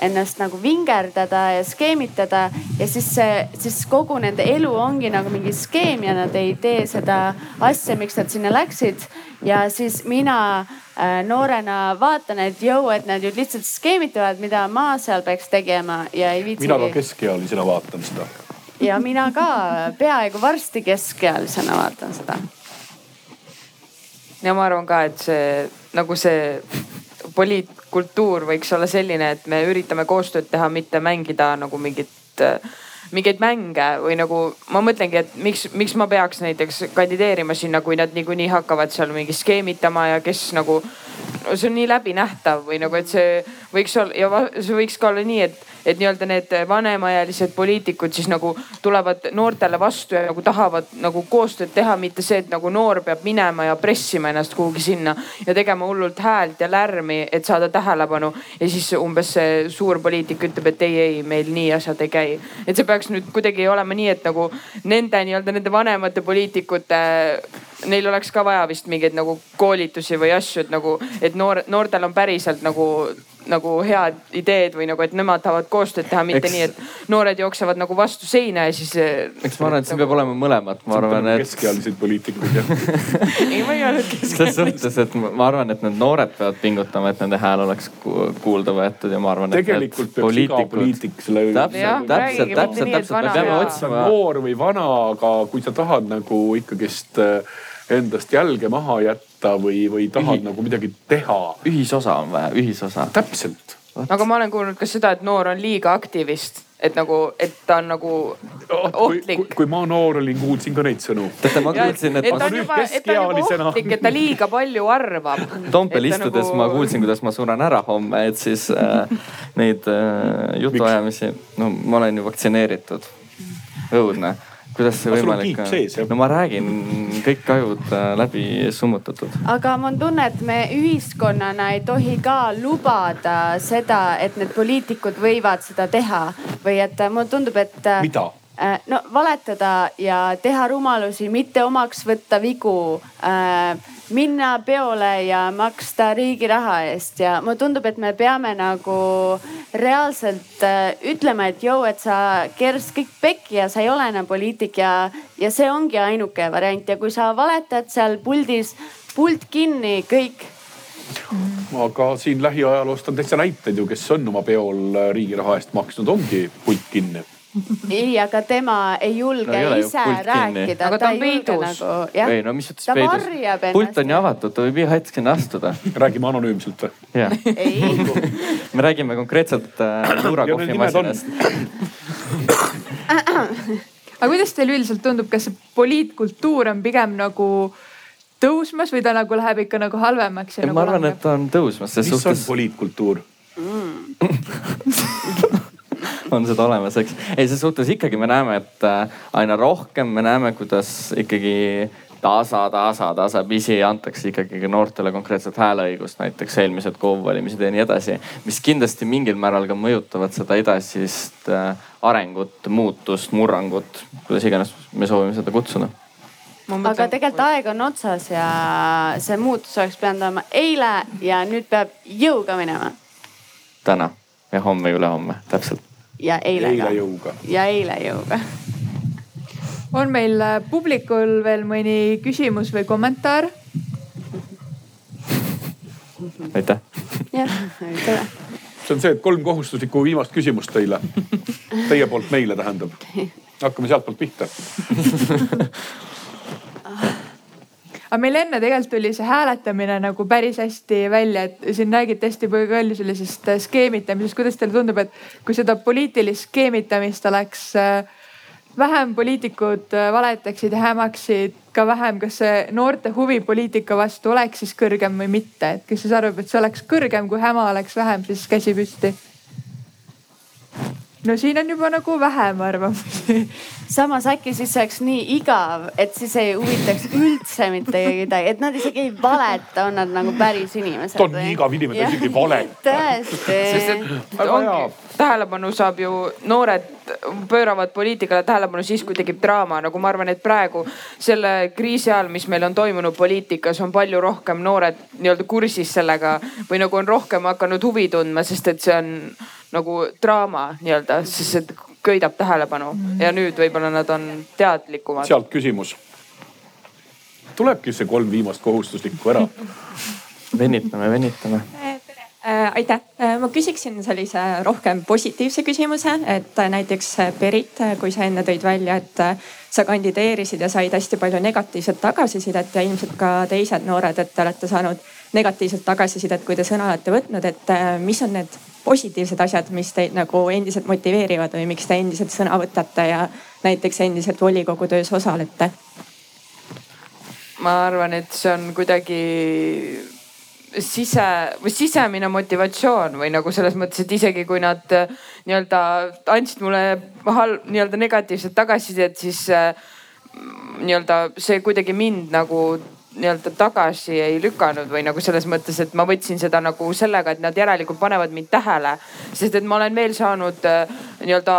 ennast nagu vingerdada ja skeemitada ja siis see, siis kogu nende elu ongi nagu mingi skeem ja nad ei tee seda asja, miks nad sinna läksid. ja siis mina äh, noorena vaatan, et jõu, et nad ju lihtsalt skeemitavad, mida ma seal peaks tegema ja ei viitsi. mina ka keskealisena vaatan seda. ja mina ka peaaegu varsti keskealisena vaatan seda. Ja ma arvan ka, et see nagu see poliitkultuur võiks olla selline, et me üritame koostööd teha, mitte mängida nagu mingit mingeid mänge või nagu ma mõtlengi, et miks, miks ma peaks näiteks kandideerima sinna, kui nad niikuinii hakkavad seal mingi skeemitama ja kes nagu. no see on nii läbinähtav või nagu, et see võiks olla ja see võiks ka olla nii, et et nii-öelda need vanemaealised poliitikud siis nagu tulevad noortele vastu ja nagu tahavad nagu koostööd teha, mitte see, et nagu noor peab minema ja pressima ennast kuhugi sinna ja tegema hullult häält ja lärmi, et saada tähelepanu. ja siis umbes see suur poliitik ütleb, et ei, ei, meil nii asjad ei käi. et see peaks nüüd kuidagi olema nii, et nagu nende nii-öelda nende vanemate poliitikute neil oleks ka vaja vist mingeid nagu koolitusi või asju, et nagu, et noor, noortel on päriselt nagu nagu head ideed või nagu, et nemad tahavad koostööd teha, mitte eks... nii, et noored jooksevad nagu vastu seina ja siis. Eh, eks ma arvan, et siin nagu... peab olema mõlemat, ma arvan, et. keskealised poliitikud jah ei, ma ei öelnud keskealised. selles suhtes, et ma arvan, et need noored peavad pingutama, et nende hääl oleks kuulda võetud ja ma arvan, et. tegelikult peaks poliitikud... iga poliitik selle. täpselt, täpselt, täpselt, täpselt, me peame otsima. noor või vana, aga kui sa tahad nagu ikkagist äh, endast jälge maha jätta või, või tahad Ühi... nagu midagi teha. ühisosa on vaja, ühisosa. täpselt. aga ma olen kuulnud ka seda, et noor on liiga aktivist et nagu, et ta on nagu ohtlik. kui, kui ma noor olin, kuulsin ka neid sõnu. teate, ma kuulsin, et. et ta on juba, et ta on juba ohtlik, et ta liiga palju arvab. Toompeal istudes nagu... ma kuulsin, kuidas ma suren ära homme, et siis äh, neid äh, jutuajamisi, no ma olen ju vaktsineeritud. õudne kuidas see võimalik on? no ma räägin, kõik ajud äh, läbi summutatud. aga mul on tunne, et me ühiskonnana ei tohi ka lubada seda, et need poliitikud võivad seda teha või et äh, mulle tundub, et. Äh, mida? no valetada ja teha rumalusi, mitte omaks võtta vigu äh, minna peole ja maksta riigi raha eest. Ja mulle tundub, et me peame nagu reaalselt äh, ütlema, et jõu, et sa keerasid kõik pekki ja sa ei ole enam poliitik ja, ja see ongi ainuke variant. Ja kui sa valetad seal puldis, pult kinni, kõik aga siin lähiajaloost on täitsa näiteid ju, kes on oma peol riigi raha eest maksnud, ongi pult kinni ei, aga tema ei julge No ei ise rääkida. Aga ta on peidus. Nagu, ei no mis ta peidus pult on ju avatud, ta võib iga hetk sinna astuda. räägime anonüümselt või? jah, ei, me räägime konkreetselt äh, Luura on. kohvimasinast. aga kuidas teile üldiselt tundub, kas see poliitkultuur on pigem nagu tõusmas või ta nagu läheb ikka nagu halvemaks ja ma nagu arvan, et ta on tõusmas, mis on suhtes poliitkultuur? on seda olemas, eks. ei, ses suhtes ikkagi me näeme, et äh, aina rohkem me näeme, kuidas ikkagi tasa, tasa, tasapisi antakse ikkagi ka noortele konkreetselt hääleõigust, näiteks eelmised KOV valimised ja nii edasi. mis kindlasti mingil määral ka mõjutavad seda edasist äh, arengut, muutust, murrangut, kuidas iganes me soovime seda kutsuda. Aga tegelikult aeg on otsas ja see muutus oleks pidanud olema eile ja nüüd peab jõuga minema täna ja homme ja ülehomme, täpselt. ja eile, eile ka jõuga. ja eile jõuga. on meil äh, publikul veel mõni küsimus või kommentaar? aitäh. jah, tore. see on see, et kolm kohustuslikku viimast küsimust teile. Teie poolt meile tähendab. hakkame sealtpoolt pihta. aga meil enne tegelikult tuli see hääletamine nagu päris hästi välja, et siin räägiti hästi palju sellisest äh, skeemitamisest. kuidas teile tundub, et kui seda poliitilist skeemitamist oleks äh, vähem, poliitikud äh, valetaksid ja hämaksid ka vähem, kas see noorte huvi poliitika vastu oleks siis kõrgem või mitte, et kes siis arvab, et see oleks kõrgem, kui häma oleks vähem, siis käsi püsti. no siin on juba nagu vähem arvamusi. samas äkki siis oleks nii igav, et siis ei huvitaks üldse mitte kedagi, et nad isegi ei valeta, on nad nagu päris inimesed. ta on nii igav inimene, ta isegi ei valeta. sest tõesti. et Väga hea. ongi, tähelepanu saab ju, noored pööravad poliitikale tähelepanu siis, kui tekib draama, nagu ma arvan, et praegu selle kriisi ajal, mis meil on toimunud poliitikas, on palju rohkem noored nii-öelda kursis sellega või nagu on rohkem hakanud huvi tundma, sest et see on nagu draama nii-öelda, sest et köidab tähelepanu ja nüüd võib-olla nad on teadlikumad. sealt küsimus. tulebki see kolm viimast kohustuslikku ära. venitame, venitame. Äh, aitäh, ma küsiksin sellise rohkem positiivse küsimuse, et äh, näiteks äh, Berit, kui sa enne tõid välja, et äh, sa kandideerisid ja said hästi palju negatiivset tagasisidet ja ilmselt ka teised noored, et te olete saanud negatiivset tagasisidet, kui te sõna olete võtnud, et äh, mis on need positiivsed asjad, mis teid nagu endiselt motiveerivad või miks te endiselt sõna võtate ja näiteks endiselt volikogu töös osalete? ma arvan, et see on kuidagi sise sisemine motivatsioon või nagu selles mõttes, et isegi kui nad äh, nii-öelda andsid mulle halb nii-öelda negatiivset tagasisidet, siis äh, nii-öelda see kuidagi mind nagu nii-öelda tagasi ei lükanud või nagu selles mõttes, et ma võtsin seda nagu sellega, et nad järelikult panevad mind tähele. sest et ma olen veel saanud äh, nii-öelda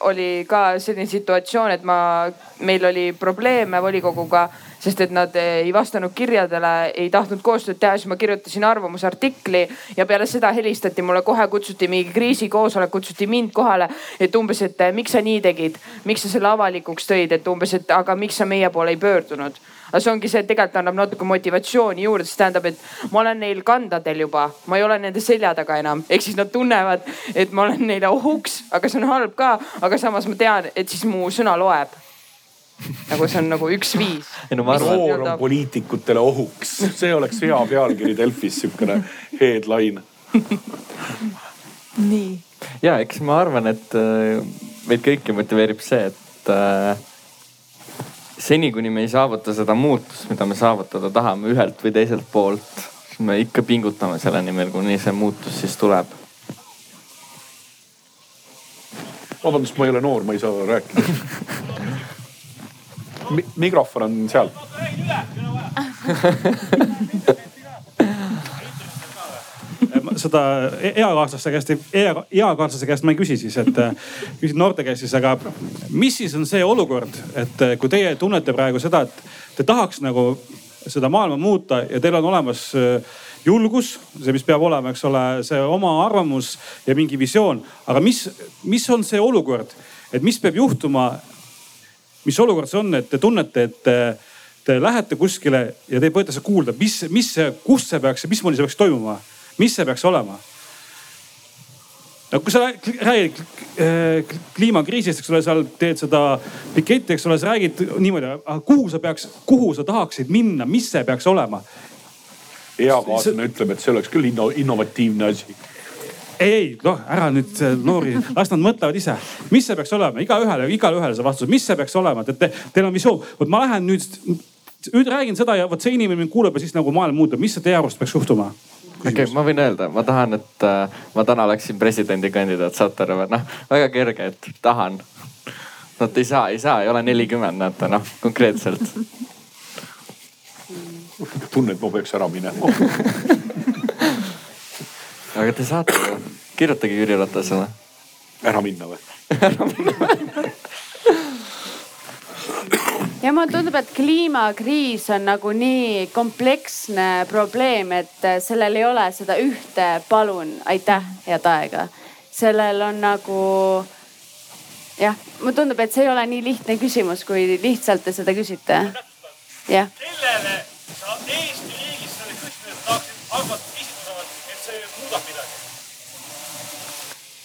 oli ka selline situatsioon, et ma, meil oli probleeme volikoguga, sest et nad ei vastanud kirjadele, ei tahtnud koostööd teha, siis ma kirjutasin arvamusartikli ja peale seda helistati mulle kohe, kutsuti mingi kriisikoosolek, kutsuti mind kohale, et umbes, et miks sa nii tegid, miks sa selle avalikuks tõid, et umbes, et aga miks sa meie poole ei pöördunud aga see ongi see, et tegelikult annab natuke motivatsiooni juurde, see tähendab, et ma olen neil kandadel juba, ma ei ole nende selja taga enam, ehk siis nad tunnevad, et ma olen neile ohuks, aga see on halb ka, aga samas ma tean, et siis mu sõna loeb. nagu see on nagu üks viis. ei no ma arvan, noor on poliitikutele ohuks, see oleks hea pealkiri Delfis, sihukene headline. nii, ja eks ma arvan, et äh, meid kõiki motiveerib see, et äh, seni, kuni me ei saavuta seda muutust, mida me saavutada tahame ühelt või teiselt poolt, siis me ikka pingutame selle nimel, kuni see muutus siis tuleb. vabandust, ma ei ole noor, ma ei saa rääkida Mi. mikrofon on seal. seda eakaaslaste käest, eakaaslase käest ma ei küsi siis, et küsin noorte käest siis, aga mis siis on see olukord, et kui teie tunnete praegu seda, et te tahaks nagu seda maailma muuta ja teil on olemas äh, julgus, see, mis peab olema, eks ole, see oma arvamus ja mingi visioon. aga mis, mis on see olukord, et mis peab juhtuma? mis olukord see on, et te tunnete, et te, te lähete kuskile ja te võetakse kuulda, mis, mis kust see peaks, mismoodi see peaks toimuma, mis see peaks olema? no kui sa räägid äh, kliimakriisist, eks ole, seal teed seda piketti, eks ole, sa räägid niimoodi, aga kuhu sa peaks, kuhu sa tahaksid minna, mis see peaks olema? eakaaslane ütleb, et see oleks küll inno, innovatiivne asi ei, ei noh, ära nüüd noori, las nad mõtlevad ise, mis see peaks olema, igaühele, igalühele see vastus, mis see peaks olema, et te, teil on visioon. vot ma lähen nüüd, nüüd räägin seda ja vot see inimene mind kuuleb ja siis nagu maailm muutub, mis see teie arust peaks juhtuma? Okei okay,, ma võin öelda, ma tahan, et äh, ma täna oleksin presidendikandidaat, saate aru või? noh, väga kerge, et tahan. Nad ei saa, ei saa, ei ole nelikümmend, näete noh, konkreetselt. tunnen, et ma peaks ära minema aga te saate ju, kirjutage Jüri Ratasele. ära minna või? ära minna ja mulle tundub, et kliimakriis on nagu nii kompleksne probleem, et sellel ei ole seda ühte palun, aitäh, head aega. sellel on nagu jah, mulle tundub, et see ei ole nii lihtne küsimus, kui lihtsalt te seda küsite. jah. kellele sa Eesti riigis selle küsimuse tahaksid hakata esitama, et see muudab midagi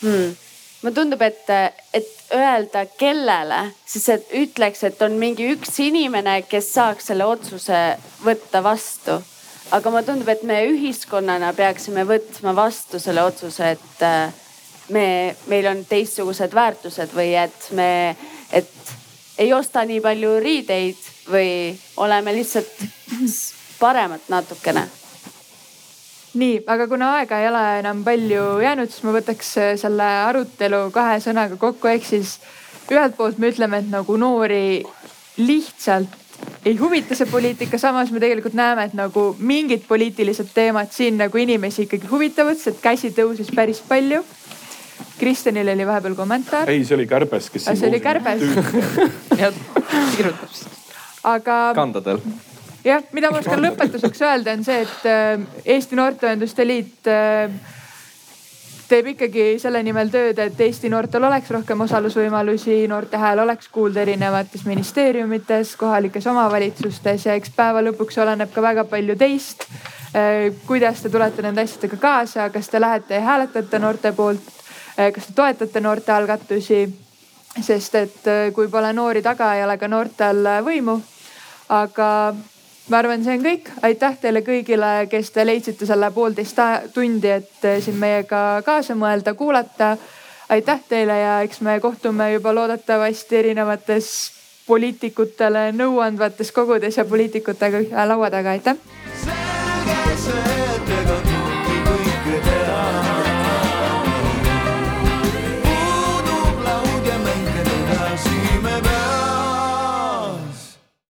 hmm.? Mulle tundub, et, et öelda kellele, siis et ütleks, et on mingi üks inimene, kes saaks selle otsuse võtta vastu. aga mulle tundub, et me ühiskonnana peaksime võtma vastu selle otsuse, et äh, me, meil on teistsugused väärtused või et me, et ei osta nii palju riideid või oleme lihtsalt paremad natukene nii, aga kuna aega ei ole enam palju jäänud, siis ma võtaks äh, selle arutelu kahe sõnaga kokku, ehk siis ühelt poolt me ütleme, et nagu noori lihtsalt ei huvita see poliitika, samas me tegelikult näeme, et nagu mingid poliitilised teemad siin nagu inimesi ikkagi huvitavad, sest käsi tõusis päris palju. Kristjanil oli vahepeal kommentaar. ei, see oli Kärbes, kes. see oli Kärbes. kirjutab. aga. kandadel jah, mida ma oskan lõpetuseks öelda, on see, et äh, Eesti Noorteühenduste Liit äh, teeb ikkagi selle nimel tööd, et Eesti noortel oleks rohkem osalusvõimalusi, noorte hääl oleks kuulda erinevates ministeeriumites, kohalikes omavalitsustes ja eks päeva lõpuks oleneb ka väga palju teist. Äh, kuidas te tulete nende asjadega kaasa, kas te lähete ja hääletate noorte poolt, kas te toetate noorte algatusi? sest et kui pole noori taga, ei ole ka noortel võimu. aga ma arvan, see on kõik. aitäh teile kõigile, kes te leidsite selle poolteist tundi, et eh, siin meiega kaasa mõelda, kuulata. aitäh teile ja eks me kohtume juba loodetavasti erinevates poliitikutele nõu andvates kogudes ja poliitikutega ühe laua taga, aitäh. selge see, et ega kõike kõike teha